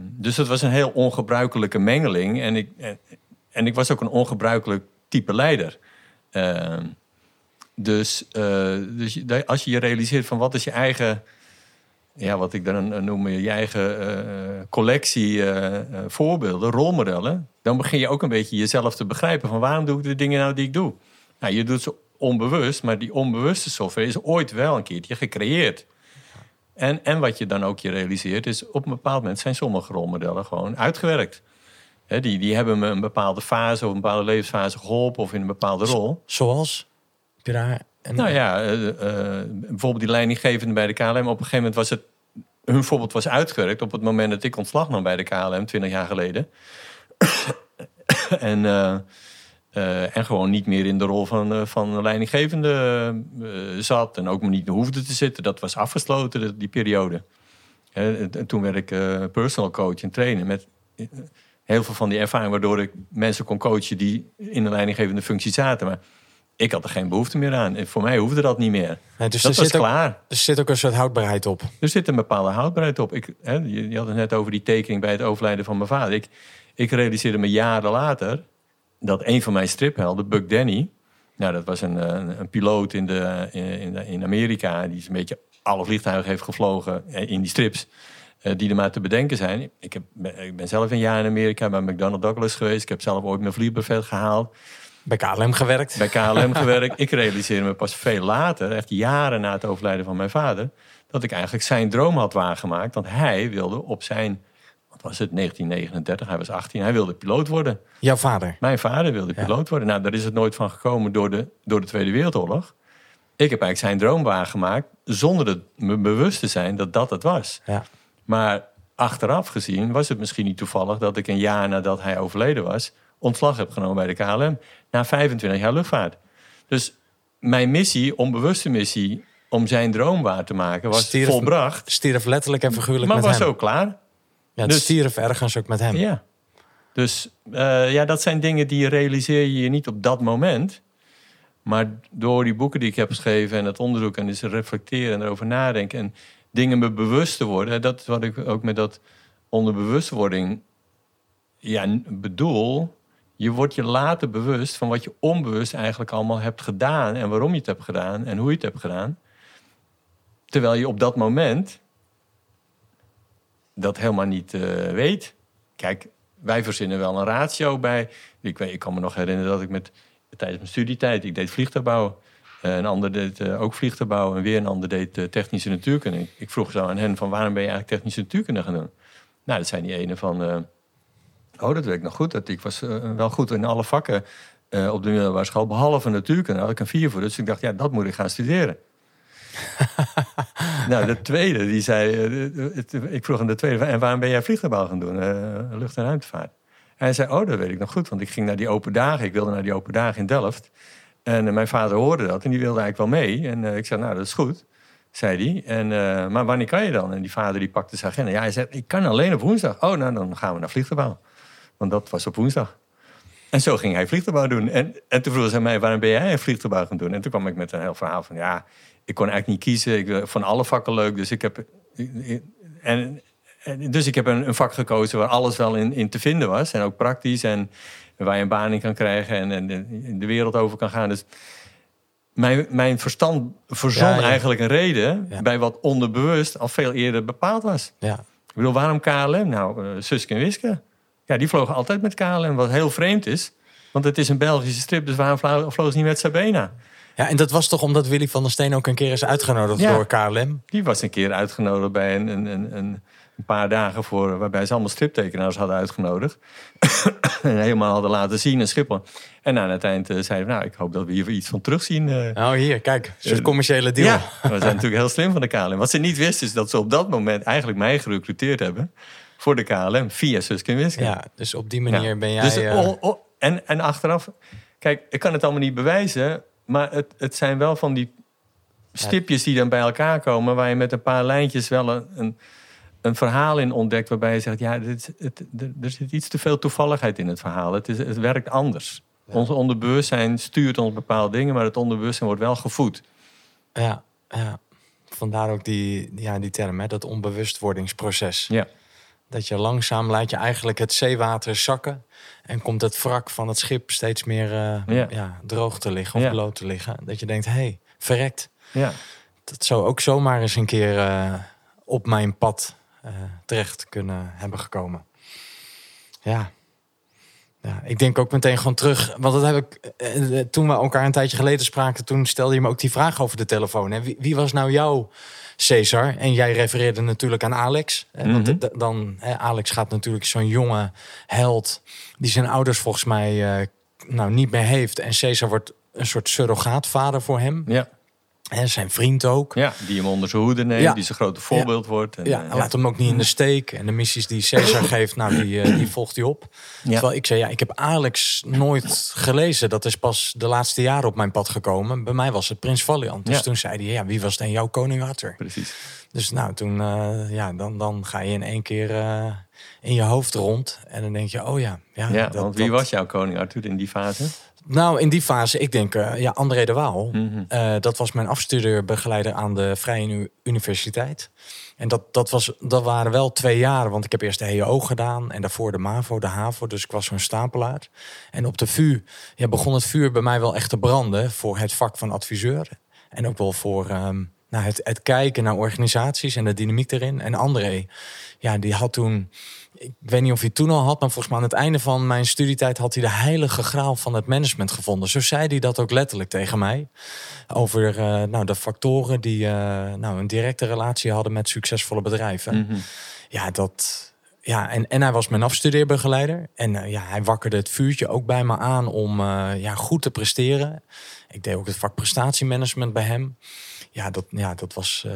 dus het was een heel ongebruikelijke mengeling. En ik, en, ik was ook een ongebruikelijk type leider. dus, dus als je je realiseert van wat is je eigen ja, wat ik dan noem, je eigen uh, collectie uh, voorbeelden, rolmodellen, dan begin je ook een beetje jezelf te begrijpen van waarom doe ik de dingen nou die ik doe. Nou, je doet ze onbewust, maar die onbewuste software is ooit wel een keertje gecreëerd. En, en wat je dan ook je realiseert is, op een bepaald moment zijn sommige rolmodellen gewoon uitgewerkt. die, die hebben me een bepaalde fase of een bepaalde levensfase geholpen of in een bepaalde rol. Zoals? Heb je daar en, nou ja, uh, uh, bijvoorbeeld die leidinggevende bij de KLM. Op een gegeven moment was het... Hun voorbeeld was uitgewerkt op het moment dat ik ontslag nam bij de KLM, 20 jaar geleden. *coughs* en, uh, en gewoon niet meer in de rol van, van leidinggevende zat. En ook niet hoefde te zitten. Dat was afgesloten, die periode. En toen werd ik personal coach en trainer met heel veel van die ervaring... waardoor ik mensen kon coachen die in een leidinggevende functie zaten. Maar ik had er geen behoefte meer aan. En voor mij hoefde dat niet meer. Nee, dus dat er was klaar. Ook, er zit ook een soort houdbaarheid op. Er zit een bepaalde houdbaarheid op. Ik, hè, je, had het net over die tekening bij het overlijden van mijn vader. Ik, ik realiseerde me jaren later dat een van mijn striphelden, Buck Danny... Nou, dat was een, een, een piloot in, de, in, in Amerika... die een beetje alle vliegtuigen heeft gevlogen eh, in die strips... Eh, die er maar te bedenken zijn. Ik, heb, ik ben zelf een jaar in Amerika bij McDonnell Douglas geweest. Ik heb zelf ooit mijn vliegbuffet gehaald. Bij KLM gewerkt. Bij KLM gewerkt. Ik realiseerde me pas veel later, echt jaren na het overlijden van mijn vader, dat ik eigenlijk zijn droom had waargemaakt. Want hij wilde op zijn, wat was het, 1939, hij was 18, hij wilde piloot worden. Jouw vader? Mijn vader wilde piloot worden. Nou, daar is het nooit van gekomen door de, door de Tweede Wereldoorlog. Ik heb eigenlijk zijn droom waargemaakt zonder het me bewust te zijn dat dat het was. Ja. Maar achteraf gezien was het misschien niet toevallig dat ik een jaar nadat hij overleden was, ontslag heb genomen bij de KLM. Na 25 jaar luchtvaart. Dus mijn missie, onbewuste missie, om zijn droom waar te maken, was stierf, volbracht. Stierf letterlijk en figuurlijk maar met was hem. ook klaar. Ja, het dus, stierf ergens ook met hem. Ja. Dus uh, ja, dat zijn dingen die realiseer je niet op dat moment. Maar door die boeken die ik heb geschreven en het onderzoek en dus reflecteren en erover nadenken en dingen me bewust te worden. Dat is wat ik ook met dat onderbewustwording ja, bedoel je wordt je later bewust van wat je onbewust eigenlijk allemaal hebt gedaan en waarom je het hebt gedaan en hoe je het hebt gedaan. Terwijl je op dat moment dat helemaal niet uh, weet. Kijk, wij verzinnen wel een ratio bij. Ik, weet, ik kan me nog herinneren dat ik met, tijdens mijn studietijd, ik deed vliegtuigbouw. Uh, een ander deed uh, ook vliegtuigbouw en weer een ander deed technische natuurkunde. Ik, ik, vroeg zo aan hen van waarom ben je eigenlijk technische natuurkunde gaan doen? Nou, dat zijn die ene van Oh, dat weet ik nog goed. Dat ik was uh, wel goed in alle vakken uh, op de middelbare school, behalve natuurkunde. Daar had ik een vier voor. Dus ik dacht, ja, dat moet ik gaan studeren. *laughs* nou, de tweede, die zei... Uh, het, ik vroeg aan de tweede, en waarom ben jij vliegtuigbouw gaan doen? lucht- en ruimtevaart. hij zei, oh, dat weet ik nog goed. Want ik ging naar die open dagen. Ik wilde naar die open dagen in Delft. En eh, mijn vader hoorde dat en die wilde eigenlijk wel mee. En eh, ik zei, nou, dat is goed, zei hij. En, eh, maar wanneer kan je dan? En die vader die pakte zijn agenda. Ja, hij zei, ik kan alleen op woensdag. Oh, nou, dan gaan we naar vliegtuigbouw. Want dat was op woensdag. En zo ging hij vliegtuigbouw doen. En, en toen vroeg ze mij, waarom ben jij een vliegtuigbouw gaan doen? En toen kwam ik met een heel verhaal van, ja, ik kon eigenlijk niet kiezen. Ik van alle vakken leuk, dus ik heb... En, dus ik heb een, een, vak gekozen waar alles wel in, in, te vinden was. En ook praktisch. En waar je een baan in kan krijgen en, en de wereld over kan gaan. Dus mijn, mijn verstand verzon eigenlijk een reden bij wat onderbewust al veel eerder bepaald was. Ja. Ik bedoel, waarom KLM? Nou, uh, Suske en Wiske. Ja, die vlogen altijd met KLM, wat heel vreemd is. Want het is een Belgische strip, dus waarom vlogen ze niet met Sabena? Ja, en dat was toch omdat Willy van der Steen ook een keer is uitgenodigd door KLM? Die was een keer uitgenodigd bij een, een, een, een paar dagen voor, waarbij ze allemaal striptekenaars hadden uitgenodigd. *coughs* en helemaal hadden laten zien in Schiphol. En aan het eind uh, zeiden we, nou, ik hoop dat we hier iets van terugzien. Uh, oh, hier, kijk, een commerciële deal. Ja, we zijn natuurlijk heel slim van de KLM. Wat ze niet wisten is dat ze op dat moment eigenlijk mij gerecruiteerd hebben voor de KLM via Suske. Ja, dus op die manier ben jij... Dus, uh... en, en achteraf, kijk, ik kan het allemaal niet bewijzen, maar het, het zijn wel van die stipjes die dan bij elkaar komen, waar je met een paar lijntjes wel een, een een verhaal in ontdekt waarbij je zegt: ja, dit, het, er zit iets te veel toevalligheid in het verhaal. Het, is, het werkt anders. Ons onderbewustzijn stuurt ons bepaalde dingen, maar het onderbewustzijn wordt wel gevoed. Ja, ja. vandaar ook die, ja, die term, hè, dat onbewustwordingsproces. Ja. Dat je langzaam laat je eigenlijk het zeewater zakken en komt het wrak van het schip steeds meer uh, ja. droog te liggen of bloot te liggen. Dat je denkt: hé, hey, verrekt. Ja. Dat zou ook zomaar eens een keer uh, op mijn pad uh, terecht kunnen hebben gekomen. Ja. ja. Ik denk ook meteen gewoon terug. Want dat heb ik. Toen we elkaar een tijdje geleden spraken, toen stelde je me ook die vraag over de telefoon. Hè? Wie, wie was nou jouw Cesar? En jij refereerde natuurlijk aan Alex. Mm Want mhm. dan, Alex gaat natuurlijk zo'n jonge held. die zijn ouders volgens mij uh, nou, niet meer heeft. En Cesar wordt een soort surrogaatvader voor hem. Ja. En zijn vriend ook. Ja, die hem onder zijn hoede neemt, die zijn grote voorbeeld wordt. En, ja, uh, laat hem ook niet in de steek. En de missies die Caesar *clears throat* geeft, nou, die, uh, die volgt hij op. Terwijl ik zei, ja, ik heb Alex nooit gelezen. Dat is pas de laatste jaren op mijn pad gekomen. Bij mij was het Prins Valiant. Dus toen zei hij, ja, wie was dan jouw koning Arthur? Precies. Dus nou, toen, uh, ja, dan, dan ga je in één keer in je hoofd rond. En dan denk je, oh ja. Ja, ja dat, want wie was jouw koning Arthur in die fase? Nou, in die fase, ik denk, uh, ja, André de Waal. Mm dat was mijn afstudeerbegeleider aan de Vrije Universiteit. En dat, dat, was, dat waren wel twee jaren, want ik heb eerst de HEO gedaan en daarvoor de MAVO, de HAVO. Dus ik was zo'n stapelaar. En op de VU ja, begon het vuur bij mij wel echt te branden voor het vak van adviseur. En ook wel voor um, nou, het, het kijken naar organisaties en de dynamiek erin. En André, ja, die had toen ik weet niet of hij toen al had, maar volgens mij aan het einde van mijn studietijd had hij de heilige graal van het management gevonden. Zo zei hij dat ook letterlijk tegen mij. Over uh, nou, de factoren die uh, nou, een directe relatie hadden met succesvolle bedrijven. Mm -hmm. Ja, dat. Ja, en, en hij was mijn afstudeerbegeleider. En uh, ja, hij wakkerde het vuurtje ook bij me aan om ja, goed te presteren. Ik deed ook het vak prestatiemanagement bij hem. Ja, dat, ja, dat was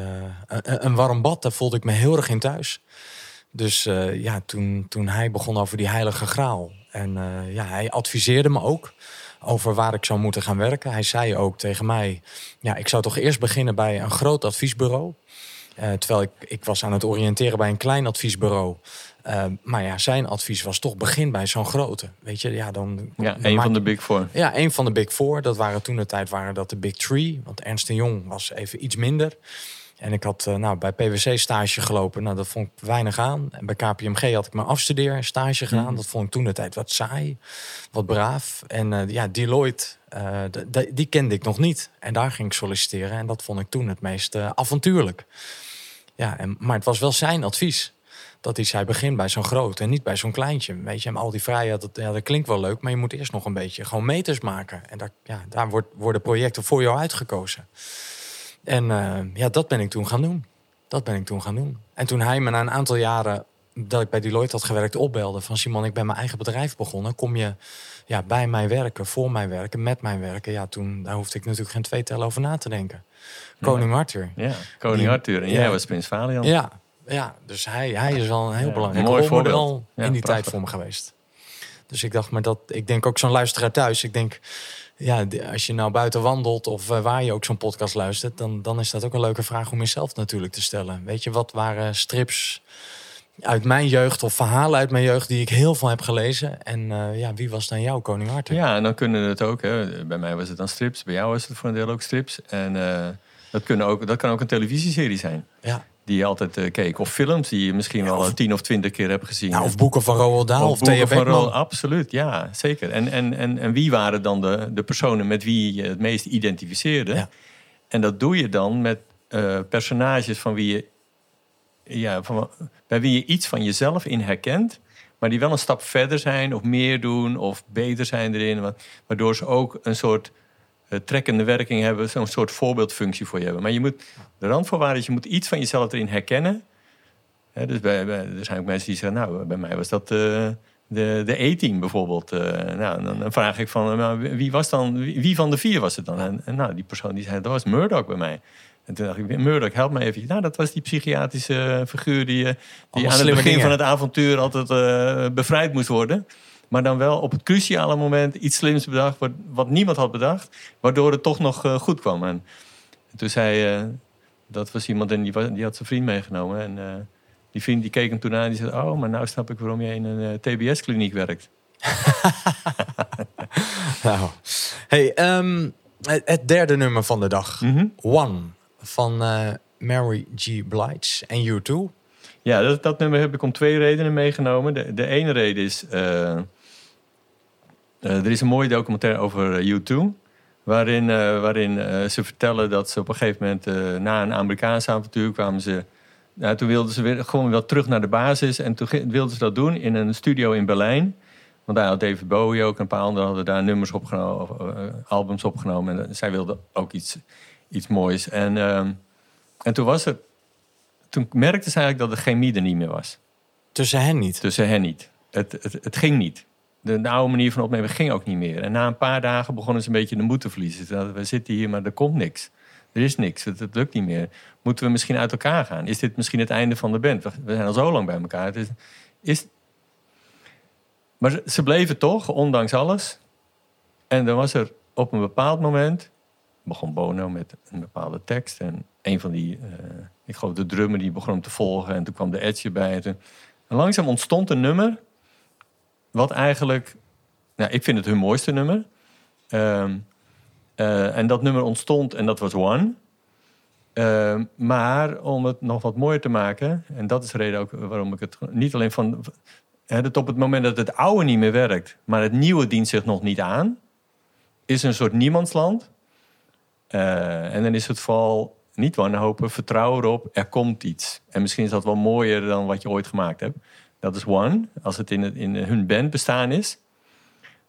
een, een warm bad. Daar voelde ik me heel erg in thuis. Dus uh, ja, toen, toen hij begon over die heilige graal. En uh, ja, hij adviseerde me ook over waar ik zou moeten gaan werken. Hij zei ook tegen mij, ja, ik zou toch eerst beginnen bij een groot adviesbureau. Terwijl ik, ik was aan het oriënteren bij een klein adviesbureau. Uh, maar ja, zijn advies was toch begin bij zo'n grote. Weet je, ja, dan. Ja, een van de Big Four. Ja, een van de Big Four. Dat waren toen de tijd waren dat de Big Three. Want Ernst Jong was even iets minder. En ik had uh, nou, bij PwC stage gelopen. Nou, dat vond ik weinig aan. En bij KPMG had ik mijn afstudeer stage gedaan. Mm. Dat vond ik toen de tijd wat saai, wat braaf. En uh, ja, Deloitte, uh, die kende ik nog niet. En daar ging ik solliciteren. En dat vond ik toen het meest avontuurlijk. Ja, en, maar het was wel zijn advies. Dat hij zei, begin bij zo'n groot en niet bij zo'n kleintje. Weet je, en al die vrijheid, dat, ja, dat klinkt wel leuk. Maar je moet eerst nog een beetje gewoon meters maken. En daar, ja, daar wordt, worden projecten voor jou uitgekozen. En uh, ja, dat ben ik toen gaan doen. Dat ben ik toen gaan doen. En toen hij me na een aantal jaren dat ik bij Deloitte had gewerkt opbelde van Simon, ik ben mijn eigen bedrijf begonnen. Kom je ja, bij mij werken, voor mij werken, met mij werken? Ja, toen daar hoefde ik natuurlijk geen twee tellen over na te denken. Koning ja. Arthur. Ja, Koning Arthur. En jij was Prins Valiant. Ja, ja, dus hij, hij is wel een heel belangrijk mooi voorbeeld in die tijd voor me geweest. Dus ik dacht, maar dat, ik denk ook zo'n luisteraar thuis. Ik denk, ja, als je nou buiten wandelt of eh, waar je ook zo'n podcast luistert, dan, dan is dat ook een leuke vraag om jezelf natuurlijk te stellen. Weet je, wat waren strips uit mijn jeugd of verhalen uit mijn jeugd die ik heel veel heb gelezen? En uh, ja, wie was dan jouw koning Arthur? Ja, en dan kunnen het ook. Hè. Bij mij was het dan strips, bij jou was het voor een deel ook strips. En uh, dat, kunnen ook, dat kan ook een televisieserie zijn. Ja die je altijd uh, keek. Of films die je misschien wel tien of twintig keer hebt gezien. Ja, of boeken van Roald Dahl of, of Thea Beckman. Absoluut, ja, zeker. En, en, en, en wie waren dan de, de personen met wie je het meest identificeerde? Ja. En dat doe je dan met uh, personages van wie je, ja, van, bij wie je iets van jezelf in herkent. Maar die wel een stap verder zijn of meer doen of beter zijn erin. Waardoor ze ook een soort uh, trekkende werking hebben, zo'n soort voorbeeldfunctie voor je hebben. Maar je moet, de randvoorwaarde is, je moet iets van jezelf erin herkennen. dus bij, bij, er zijn ook mensen die zeggen, nou, bij mij was dat uh, de, de E-team bijvoorbeeld. Uh, nou, dan, dan, vraag ik van, nou, wie was dan, wie, van de vier was het dan? En, en, nou, die persoon die zei, dat was Murdoch bij mij. En toen dacht ik, Murdoch, help me even. Nou, dat was die psychiatrische figuur die, die aan het begin dingen. van het avontuur altijd bevrijd moest worden. Maar dan wel op het cruciale moment iets slims bedacht, wat, wat niemand had bedacht, waardoor het toch nog goed kwam. En, toen zei, dat was iemand en die, die had zijn vriend meegenomen. En uh, die vriend die keek hem toen aan en die zei, oh, maar nou snap ik waarom jij in een TBS-kliniek werkt. *laughs* nou, hey, um, het derde nummer van de dag. Mm -hmm. One van Mary G. Blige en U2. Ja, dat, dat, nummer heb ik om twee redenen meegenomen. De, de ene reden is eh, er is een mooie documentaire over eh, U2. Waarin, eh, waarin ze vertellen dat ze op een gegeven moment na een Amerikaanse avontuur kwamen ze. Nou, toen wilden ze weer gewoon wel terug naar de basis. En toen wilden ze dat doen in een studio in Berlijn. Want daar had David Bowie ook een paar anderen hadden daar nummers opgenomen, albums opgenomen. En zij wilden ook iets, iets moois. En, ehm, en toen was er. Toen merkten ze eigenlijk dat de chemie er niet meer was. Tussen hen niet? Tussen hen niet. Het, het, het ging niet de, de, oude manier van opnemen ging ook niet meer. En na een paar dagen begonnen ze een beetje de moed te verliezen. We zitten hier, maar er komt niks. Er is niks. Het, lukt niet meer. Moeten we misschien uit elkaar gaan? Is dit misschien het einde van de band? We zijn al zo lang bij elkaar. Is. Maar ze bleven toch, ondanks alles. En dan was er op een bepaald moment... begon Bono met een bepaalde tekst. En een van die, uh, ik geloof de drummer, die begon hem te volgen. En toen kwam de edge bij. En langzaam ontstond een nummer wat eigenlijk, ik vind het hun mooiste nummer. Ehm, eh, en dat nummer ontstond en dat was One. Ehm, maar om het nog wat mooier te maken, en dat is de reden ook waarom ik het niet alleen van. Het op het moment dat het oude niet meer werkt, maar het nieuwe dient zich nog niet aan, is een soort niemandsland. Uh, en dan is het vooral niet wanhopen, vertrouwen erop, er komt iets. En misschien is dat wel mooier dan wat je ooit gemaakt hebt. Dat is One, als het in, in hun band bestaan is.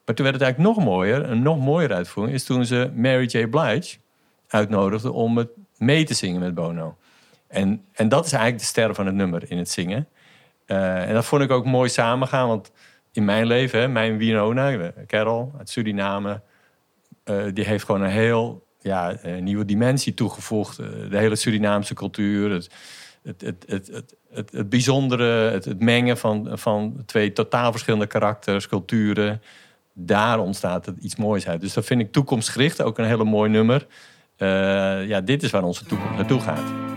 Maar toen werd het eigenlijk nog mooier, een nog mooier uitvoering, is toen ze Mary J. Blige uitnodigde om het mee te zingen met Bono. En, en dat is eigenlijk de ster van het nummer in het zingen. Uh, en dat vond ik ook mooi samengaan, want in mijn leven, mijn Winona, Carol uit Suriname, uh, die heeft gewoon een heel ja, een nieuwe dimensie toegevoegd. De hele Surinaamse cultuur, het, het, het, het, het, bijzondere, het, het, mengen van, van twee totaal verschillende karakters, culturen. Daar ontstaat het iets moois uit. Dus dat vind ik toekomstgericht ook een hele mooi nummer. Uh, ja, dit is waar onze toekomst naartoe gaat.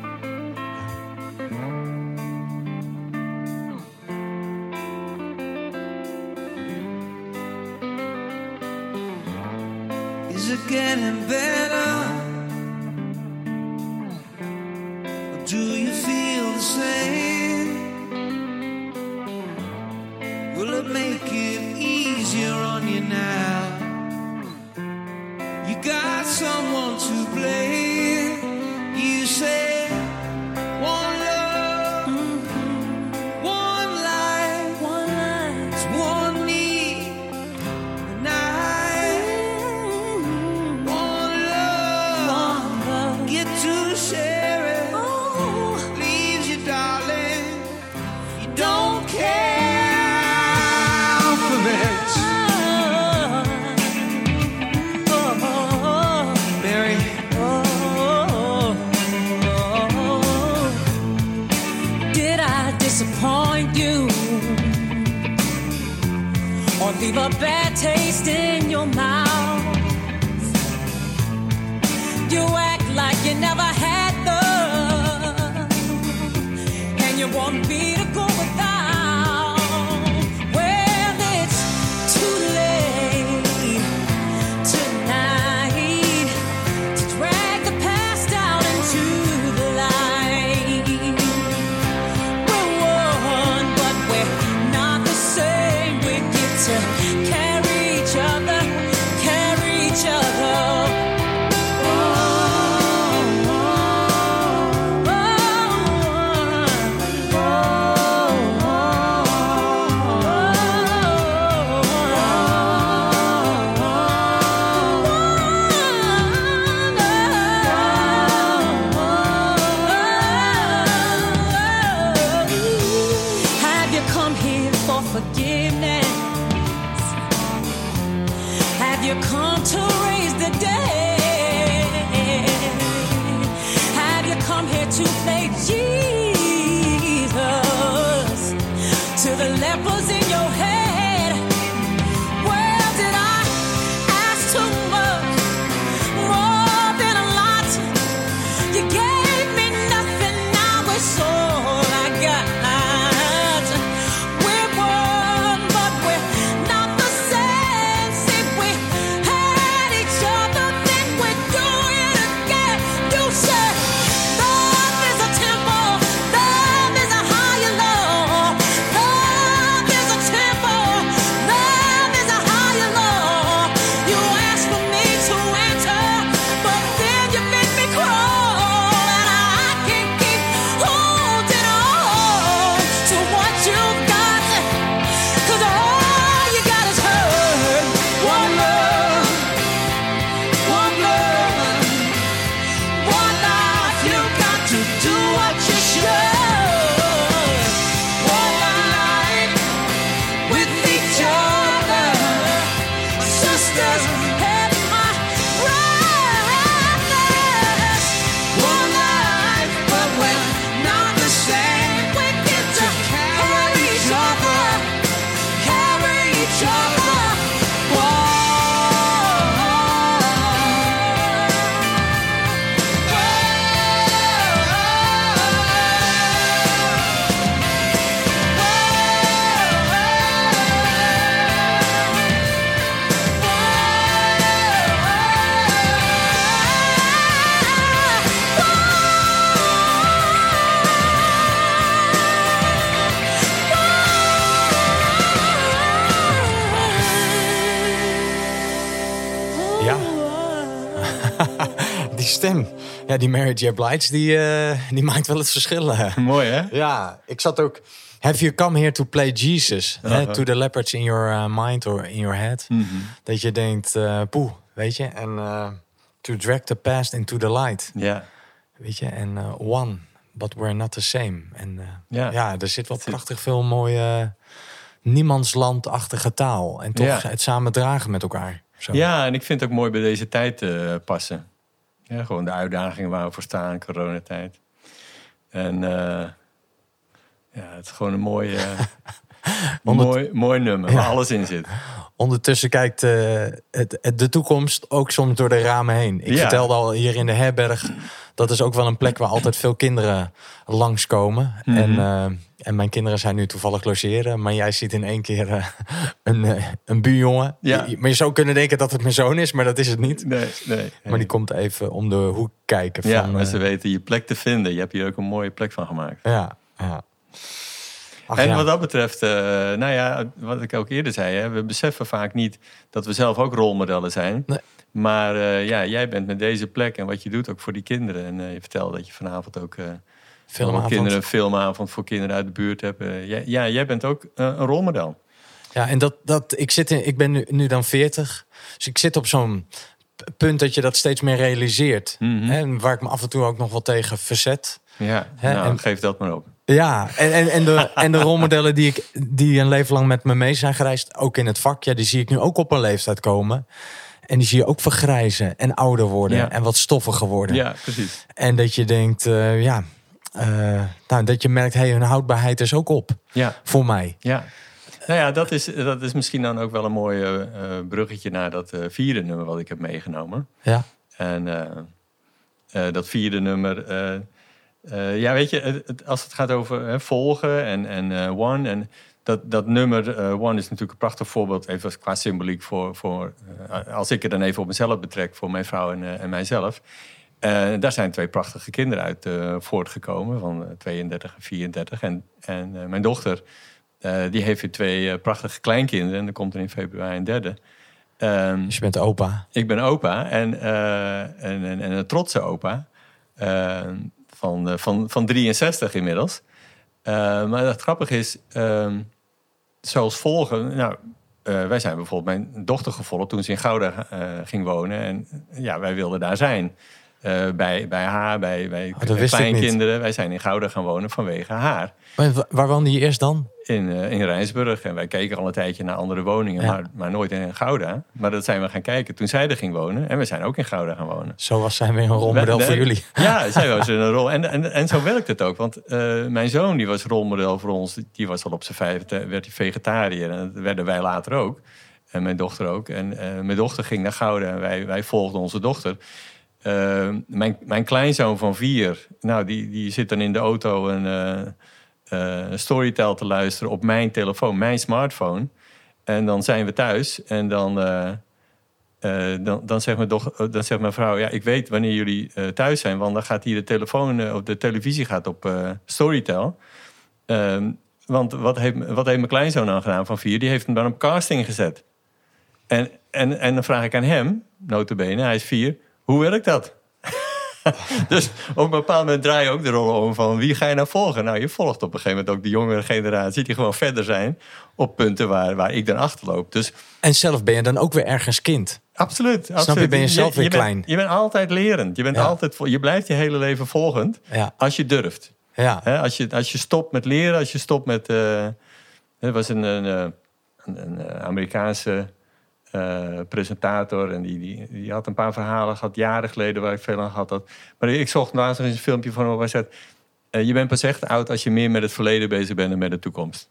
Ja, die Mary J. Blige, die, eh, die maakt wel het verschil. eh. *laughs* Mooi hè? Ja, ik zat ook... Have you come here to play Jesus? hè? Uh-huh. To the leopards in your uh, mind or in your head. Mhm. Dat je denkt, eh poeh, weet je. En eh, to drag the past into the light. Ja. Weet je, en eh, one, but we're not the same. En eh, Ja. ja. er zit wel zit- prachtig veel mooie niemandslandachtige taal. En toch het samen dragen met elkaar. Zo. Ja, en ik vind het ook mooi bij deze tijd eh, passen. Ja, gewoon de uitdagingen waar we voor staan, coronatijd. En eh, ja, het is gewoon een mooi, *laughs* Ondert- mooi, mooi nummer waar alles in zit. Ondertussen kijkt eh, het, het- de toekomst ook soms door de ramen heen. Ik Ja. vertelde al hier in de herberg. Dat is ook wel een plek waar altijd veel kinderen langskomen. Mhm. En, eh, en mijn kinderen zijn nu toevallig logeren. Maar jij ziet in één keer eh, een, een buurjongen. Ja. Maar je zou kunnen denken dat het mijn zoon is, maar dat is het niet. Nee, nee. Maar die komt even om de hoek kijken. Van, ja, maar ze weten je plek te vinden. Je hebt hier ook een mooie plek van gemaakt. ja, ja. Ach, en ja. wat dat betreft, eh, nou ja, wat ik ook eerder zei, hè, we beseffen vaak niet dat we zelf ook rolmodellen zijn. Nee. Maar eh, ja, jij bent met deze plek en wat je doet ook voor die kinderen. En eh, je vertelde dat je vanavond ook Filmavond. kinderen, een filmavond voor kinderen uit de buurt hebt. Jij- ja, jij bent ook een rolmodel. Ja, en dat, dat ik, zit in, ik ben nu, nu dan 40. Dus ik zit op zo'n punt dat je dat steeds meer realiseert. Hè, En waar ik me af en toe ook nog wel tegen verzet. Ja, Hè, nou, en- geef dat maar op. Ja, en, en, en, de, en de rolmodellen die, ik, die een leven lang met me mee zijn gereisd, ook in het vak, ja, die zie ik nu ook op een leeftijd komen. En die zie je ook vergrijzen en ouder worden Ja. en wat stoffiger worden. Ja, precies. En dat je denkt, eh, ja, eh, nou, dat je merkt, hey, hun houdbaarheid is ook op Ja, voor mij. ja. nou ja, dat is, dat is misschien dan ook wel een mooi eh, bruggetje naar dat vierde nummer wat ik heb meegenomen. Ja. En dat vierde nummer. Eh, ja, weet je, het, het- als het gaat over hè, volgen en, en eh, One. En dat, dat nummer eh, One is natuurlijk een prachtig voorbeeld, even qua symboliek voor. voor als ik het dan even op mezelf betrek, voor mijn vrouw en, en mijzelf. Daar zijn twee prachtige kinderen uit voortgekomen, van eh, 32 en 34. En, en mijn dochter, die heeft weer twee prachtige kleinkinderen. En er komt er in februari een derde. Ehm, Dus je bent opa. ik ben opa en, en, en, en een trotse opa. Eh, van, van, van 63 inmiddels. Eh, maar het grappige is, ehm, zoals volgen. Nou, eh, wij zijn bijvoorbeeld mijn dochter gevolgd toen ze in Gouda ging wonen. En ja, wij wilden daar zijn. Eh, bij, bij haar, bij, bij Oh, kleinkinderen. Wij zijn in Gouda gaan wonen vanwege haar. Maar wa- waar woonde je eerst dan? In, eh, in Rijnsburg. En wij keken al een tijdje naar andere woningen, Ja. maar, maar nooit in Gouda. Maar dat zijn we gaan kijken toen zij er ging wonen. En we zijn ook in Gouda gaan wonen. Zo was zij weer een rolmodel We- voor jullie. *laughs* Ja, zij was een rol. En, en, en zo werkt het ook. Want eh, mijn zoon die was rolmodel voor ons. Die was al op zijn vijfde, werd hij vegetariër. En dat werden wij later ook. En mijn dochter ook. En mijn dochter ging naar Gouda en wij, wij volgden onze dochter. Eh, mijn, mijn kleinzoon van vier, nou, die, die zit dan in de auto een eh, storytel te luisteren op mijn telefoon, mijn smartphone. En dan zijn we thuis en dan, dan, dan, zegt mijn dan zegt mijn vrouw, ja, ik weet wanneer jullie thuis zijn, want dan gaat hier de telefoon of de televisie gaat op Storytel. Ehm, want wat heeft, wat heeft mijn kleinzoon dan gedaan van vier? Die heeft hem dan op casting gezet. En, en, en dan vraag ik aan hem, notabene, hij is vier, hoe werkt dat? *laughs* dus op een bepaald moment draai je ook de rollen om van wie ga je nou volgen? Nou, je volgt op een gegeven moment ook de jongere generatie die gewoon verder zijn op punten waar, waar ik dan achterloop. Dus En zelf ben je dan ook weer ergens kind. absoluut. absoluut. je, ben je zelf weer klein. je bent altijd lerend. Je, bent Ja. altijd, je blijft je hele leven volgend Ja, als je durft. ja. Als, je, als je stopt met leren, als je stopt met. eh, er was een, een, eh, een, een eh, Amerikaanse eh, presentator en die, die, die had een paar verhalen gehad, jaren geleden, waar ik veel aan had. Maar ik zocht nog eens een filmpje van waar hij zegt: eh, Je bent pas echt oud als je meer met het verleden bezig bent dan met de toekomst.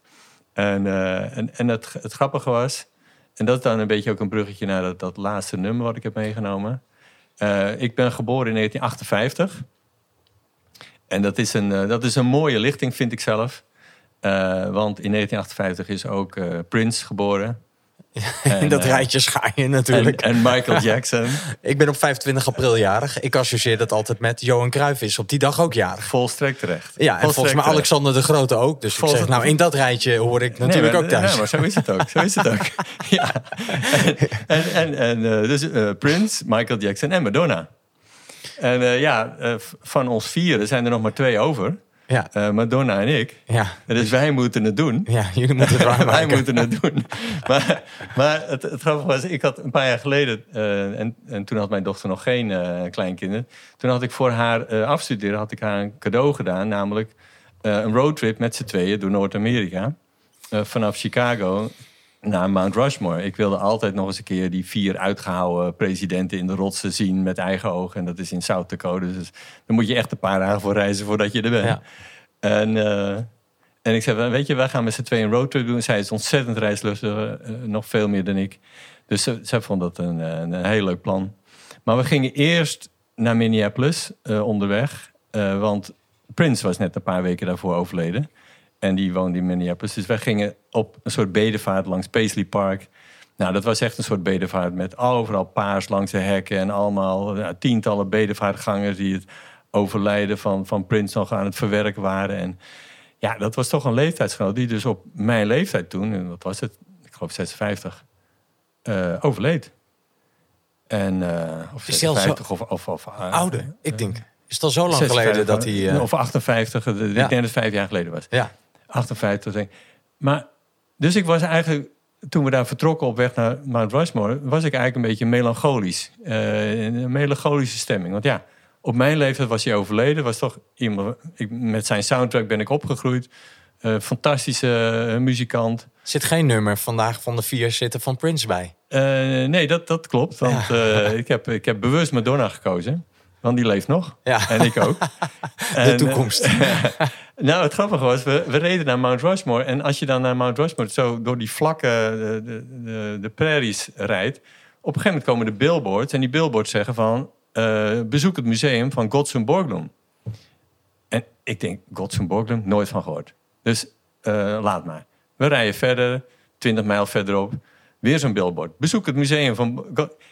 En, eh, en, en het, het grappige was, en dat is dan een beetje ook een bruggetje naar dat, dat laatste nummer wat ik heb meegenomen. Eh, ik ben geboren in 1958. En dat is een, dat is een mooie lichting, vind ik zelf. Want in 1958 is ook Prince geboren. In dat eh, rijtje schaar je En, natuurlijk. en Michael *laughs* Jackson. Ik ben op 25 april jarig. Ik associeer dat altijd met Johan Cruijff is op die dag ook jarig. Volstrekt terecht. Ja, en volgens Volstrekt mij terecht. Alexander de Grote ook. Dus ik Volgens- zeg, nou, in dat rijtje hoor ik natuurlijk Nee, ook thuis. Ja, maar zo is het ook. Zo is het ook. *laughs* *laughs* ja. En, en, en, en eh, dus eh, Prince, Michael Jackson en Madonna. En ja, van ons vieren zijn er nog maar twee over. Ja, Eh, Madonna en ik. ja, En Dus wij moeten het doen. ja, jullie moeten het *laughs* Wij moeten het doen. Maar, maar het, het grappige was, ik had een paar jaar geleden, eh, en, en toen had mijn dochter nog geen eh, kleinkinderen. Toen had ik voor haar afstuderen, had ik haar een cadeau gedaan. Namelijk een roadtrip met z'n tweeën door Noord-Amerika. Vanaf Chicago naar Mount Rushmore. Ik wilde altijd nog eens een keer die vier uitgehouwen presidenten in de rotsen zien met eigen ogen. En dat is in South Dakota. Dus daar moet je echt een paar dagen voor reizen voordat je er bent. Ja. En, eh, en ik zei, weet je, wij gaan met z'n tweeën een roadtrip doen. Zij is ontzettend reislustig, eh, nog veel meer dan ik. Dus ze, zij vond dat een, eh, een, heel leuk plan. Maar we gingen eerst naar Minneapolis onderweg. want Prince was net een paar weken daarvoor overleden. En die woonde in Minneapolis. Dus wij gingen op een soort bedevaart langs Paisley Park. Nou, dat was echt een soort bedevaart met overal paars langs de hekken. En allemaal tientallen bedevaartgangers die het overlijden van, van Prince nog aan het verwerken waren. En ja, dat was toch een leeftijdsgenoot die dus op mijn leeftijd toen, en wat was het? Ik geloof 56, eh, overleed. En, eh of Is die al zo 56 of... of, of eh, Ouder, ik denk. Is het al zo lang 56, geleden dat hij... Of 58, eh, ik denk dat het vijf jaar geleden was. ja, 58, denk ik. Maar, dus ik was eigenlijk, toen we daar vertrokken op weg naar Mount Rushmore, was ik eigenlijk een beetje melancholisch. Eh, een melancholische stemming. Want ja, op mijn leeftijd was hij overleden. Was toch iemand, ik, met zijn soundtrack ben ik opgegroeid. Eh, fantastische eh, muzikant. zit geen nummer vandaag van de vier zitten van Prince bij. Nee, dat, dat klopt. Want ik, heb, ik heb bewust Madonna gekozen. Want die leeft nog. Ja. En ik ook. *laughs* De En, eh, toekomst. *laughs* Nou, het grappige was, we, we reden naar Mount Rushmore. En als je dan naar Mount Rushmore zo door die vlakke, de, de, de, de prairies rijdt... op een gegeven moment komen de billboards. En die billboards zeggen van... eh, bezoek het museum van Gottsum Borglum. En ik denk, Gottsum Borglum, nooit van gehoord. Dus eh, laat maar. We rijden verder, 20 mijl verderop. Weer zo'n billboard. Bezoek het museum van...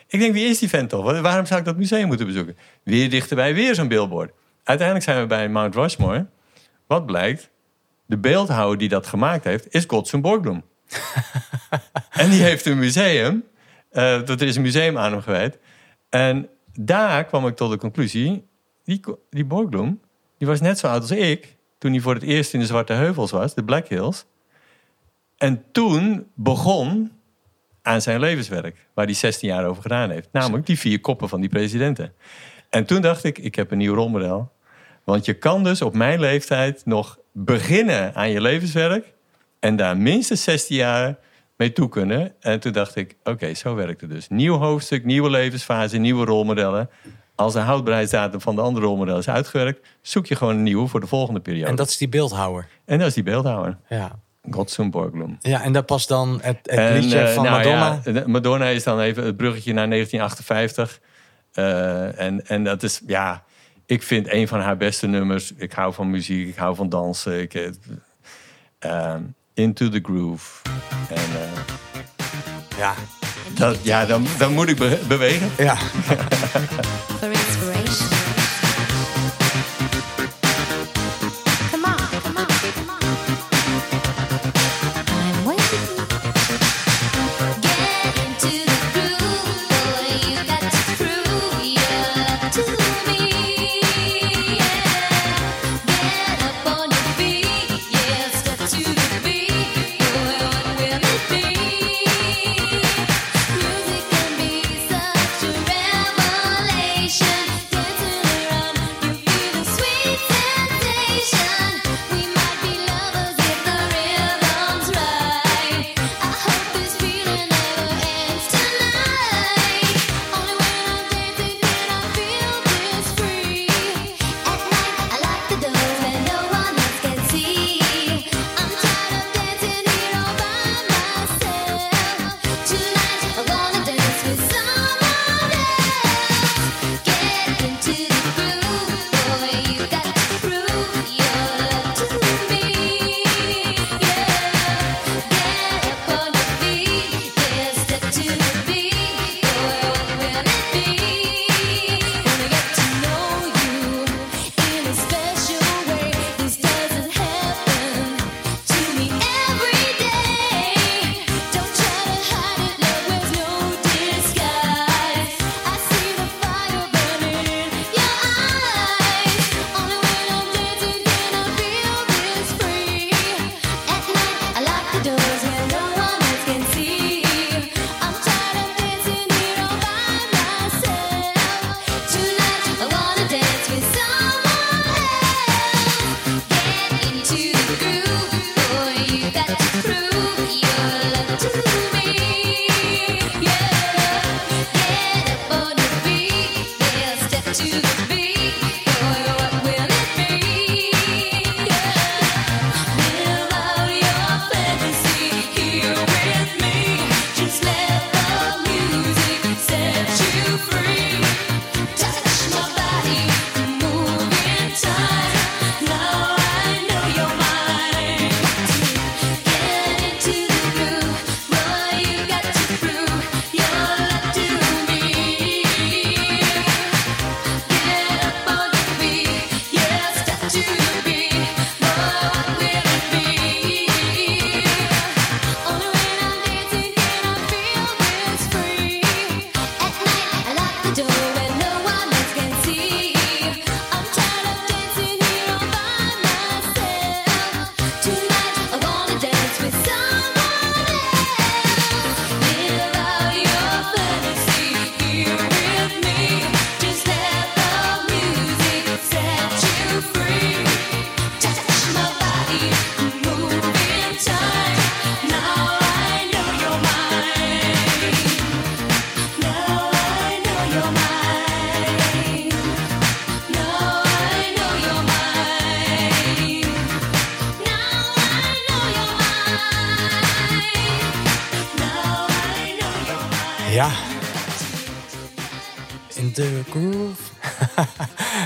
Ik denk, wie is die vent toch? Wa- Waarom zou ik dat museum moeten bezoeken? Weer dichterbij, weer zo'n billboard. Uiteindelijk zijn we bij Mount Rushmore. Wat blijkt? De beeldhouwer die dat gemaakt heeft, is Gottsum Borglum. *laughs* en die heeft een museum. eh dat er is een museum aan hem gewijd. En daar kwam ik tot de conclusie... Die, die Borglum, die was net zo oud als ik... toen hij voor het eerst in de Zwarte Heuvels was, de Black Hills. En toen begon aan zijn levenswerk... waar hij 16 jaar over gedaan heeft. Namelijk die vier koppen van die presidenten. En toen dacht ik, ik heb een nieuw rolmodel. Want je kan dus op mijn leeftijd nog beginnen aan je levenswerk... en daar minstens 16 jaar mee toe kunnen. En toen dacht ik, oké, zo werkt het dus. Nieuw hoofdstuk, nieuwe levensfase, nieuwe rolmodellen. Als de houdbaarheidsdatum van de andere rolmodel is uitgewerkt... zoek je gewoon een nieuwe voor de volgende periode. En dat is die beeldhouwer. En dat is die beeldhouwer. Ja. Gottsum Borglum. Ja, en daar past dan het, het En, liedje eh, van nou Madonna. ja, Madonna is dan even het bruggetje naar 1958. Eh, en, en dat is, ja, ik vind een van haar beste nummers. Ik hou van muziek, ik hou van dansen. Ik, eh, ehm, Into the Groove. En eh, Ja. dat, ja, dan, dan moet ik be- bewegen. Ja. *laughs*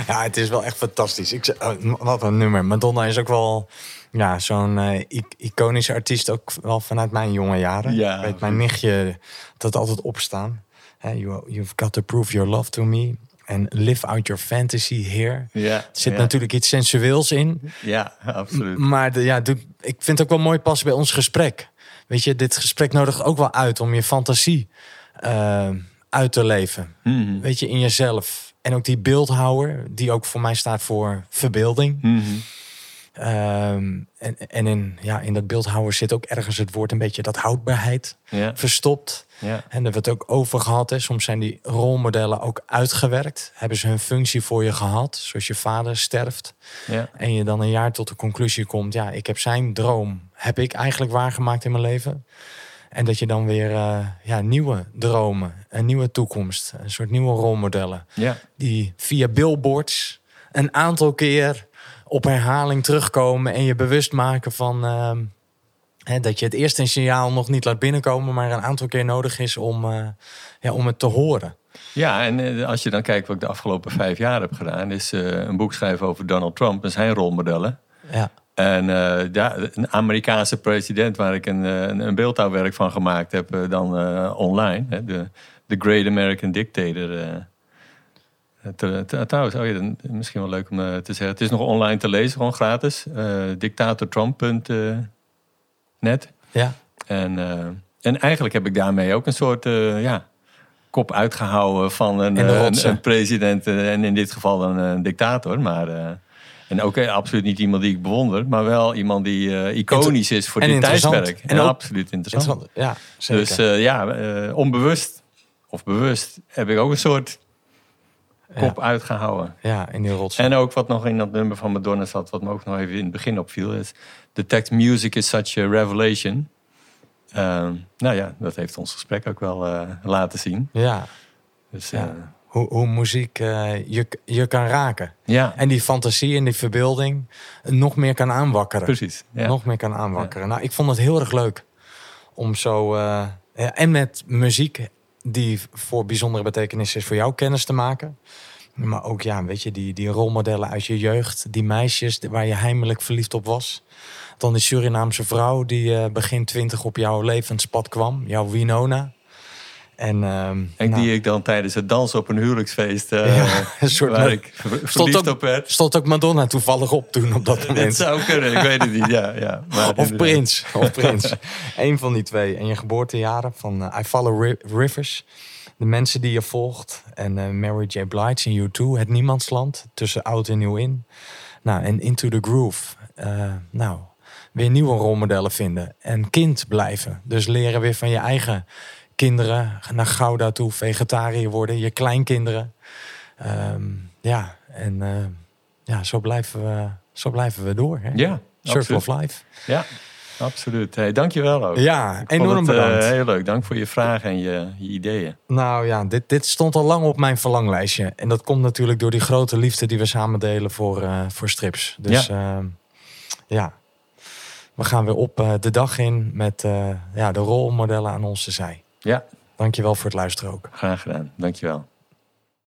ja, het is wel echt fantastisch. Ik, oh, wat een nummer. Madonna is ook wel ja, zo'n eh, iconische artiest. Ook wel vanuit mijn jonge jaren. Ja, weet mijn nichtje dat altijd opstaan. You, you've got to prove your love to me. En live out your fantasy here. Ja, Er zit ja. natuurlijk iets sensueels in. Ja, absoluut. Maar de, ja, ik vind het ook wel mooi passen bij ons gesprek. Weet je, dit gesprek nodigt ook wel uit om je fantasie eh, uit te leven. Mhm. Weet je, in jezelf. En ook die beeldhouwer, die ook voor mij staat voor verbeelding. Mhm. Ehm, en en in, ja, in dat beeldhouwer zit ook ergens het woord een beetje dat houdbaarheid verstopt. En daar hebben we het ook over gehad. Hè. Soms zijn die rolmodellen ook uitgewerkt. Hebben ze hun functie voor je gehad. Zoals je vader sterft. En je dan een jaar tot de conclusie komt, ja, ik heb zijn droom, heb ik eigenlijk waargemaakt in mijn leven. En dat je dan weer eh, ja, nieuwe dromen, een nieuwe toekomst, een soort nieuwe rolmodellen, ja. die via billboards een aantal keer op herhaling terugkomen en je bewust maken van ehm, hè, dat je het eerste signaal nog niet laat binnenkomen, maar een aantal keer nodig is om, eh, ja, om het te horen. Ja, en eh, als je dan kijkt wat ik de afgelopen vijf jaar heb gedaan, is een boek schrijven over Donald Trump en zijn rolmodellen. Ja, En eh, ja, een Amerikaanse president waar ik een, eh, een, een beeldhouwwerk van gemaakt heb, eh, dan online. Hè, de, de Great American Dictator. trouwens, oh ja, dan- misschien wel leuk om te zeggen. Het is nog online te lezen, gewoon gratis. dictatortrump.net. ja, En, en eigenlijk heb ik daarmee ook een soort ja, kop uitgehouden van een, een, president. en in dit geval een, een dictator. Maar, en ook absoluut niet iemand die ik bewonder. Maar wel iemand die eh, iconisch is voor en dit tijdperk. En En absoluut interessant. interessant. Ja, zeker. Dus eh, ja, eh, onbewust of bewust heb ik ook een soort kop uitgehouden. ja, in die rots. En ook wat nog in dat nummer van Madonna zat, wat me ook nog even in het begin opviel, is de tekst Music is such a revelation. Nou ja, dat heeft ons gesprek ook wel laten zien. Ja, Dus Ja. Hoe, hoe muziek eh, je, je kan raken. ja En die fantasie en die verbeelding nog meer kan aanwakkeren. precies. Ja. Nog meer kan aanwakkeren. Nou, ik vond het heel erg leuk om zo... eh, ja, en met muziek die voor bijzondere betekenis is voor jou kennis te maken. Maar ook, ja, weet je, die, die rolmodellen uit je jeugd. Die meisjes waar je heimelijk verliefd op was. Dan die Surinaamse vrouw die eh, begin twintig op jouw levenspad kwam. Jouw Winona. En, ehm, En nou, die ik dan tijdens het dansen op een huwelijksfeest, eh, *laughs* Ja, een soort waar ik stond ook, op werd. stond ook Madonna toevallig op toen op dat *laughs* moment. zou kunnen, ik weet het niet. Ja, ja. Maar Of. Prins. Of *laughs* Prins. Eén van die twee. En je geboortejaren van eh, I Follow Ri- Rivers. De mensen die je volgt. En eh, Mary J. Blige in U2. Het Niemandsland. Tussen oud en nieuw in. Nou, en Into the Groove. Nou, weer nieuwe rolmodellen vinden. En kind blijven. Dus leren weer van je eigen kinderen. Naar Gouda toe. Vegetariër worden. Je kleinkinderen. Ehm, ja, en eh, ja, zo blijven we, zo blijven we door. Hè? Ja, Circle of Life. Ja, absoluut. Hey, dankjewel ook. Ja, Ik enorm het, eh, bedankt. heel leuk. Dank voor je vragen en je, je ideeën. Nou ja, dit, dit stond al lang op mijn verlanglijstje. En dat komt natuurlijk door die grote liefde die we samen delen voor, eh, voor strips. Dus ja. ja, we gaan weer op de dag in met ja, de rolmodellen aan onze zij. Ja, Dankjewel voor het luisteren ook. graag gedaan. Dankjewel.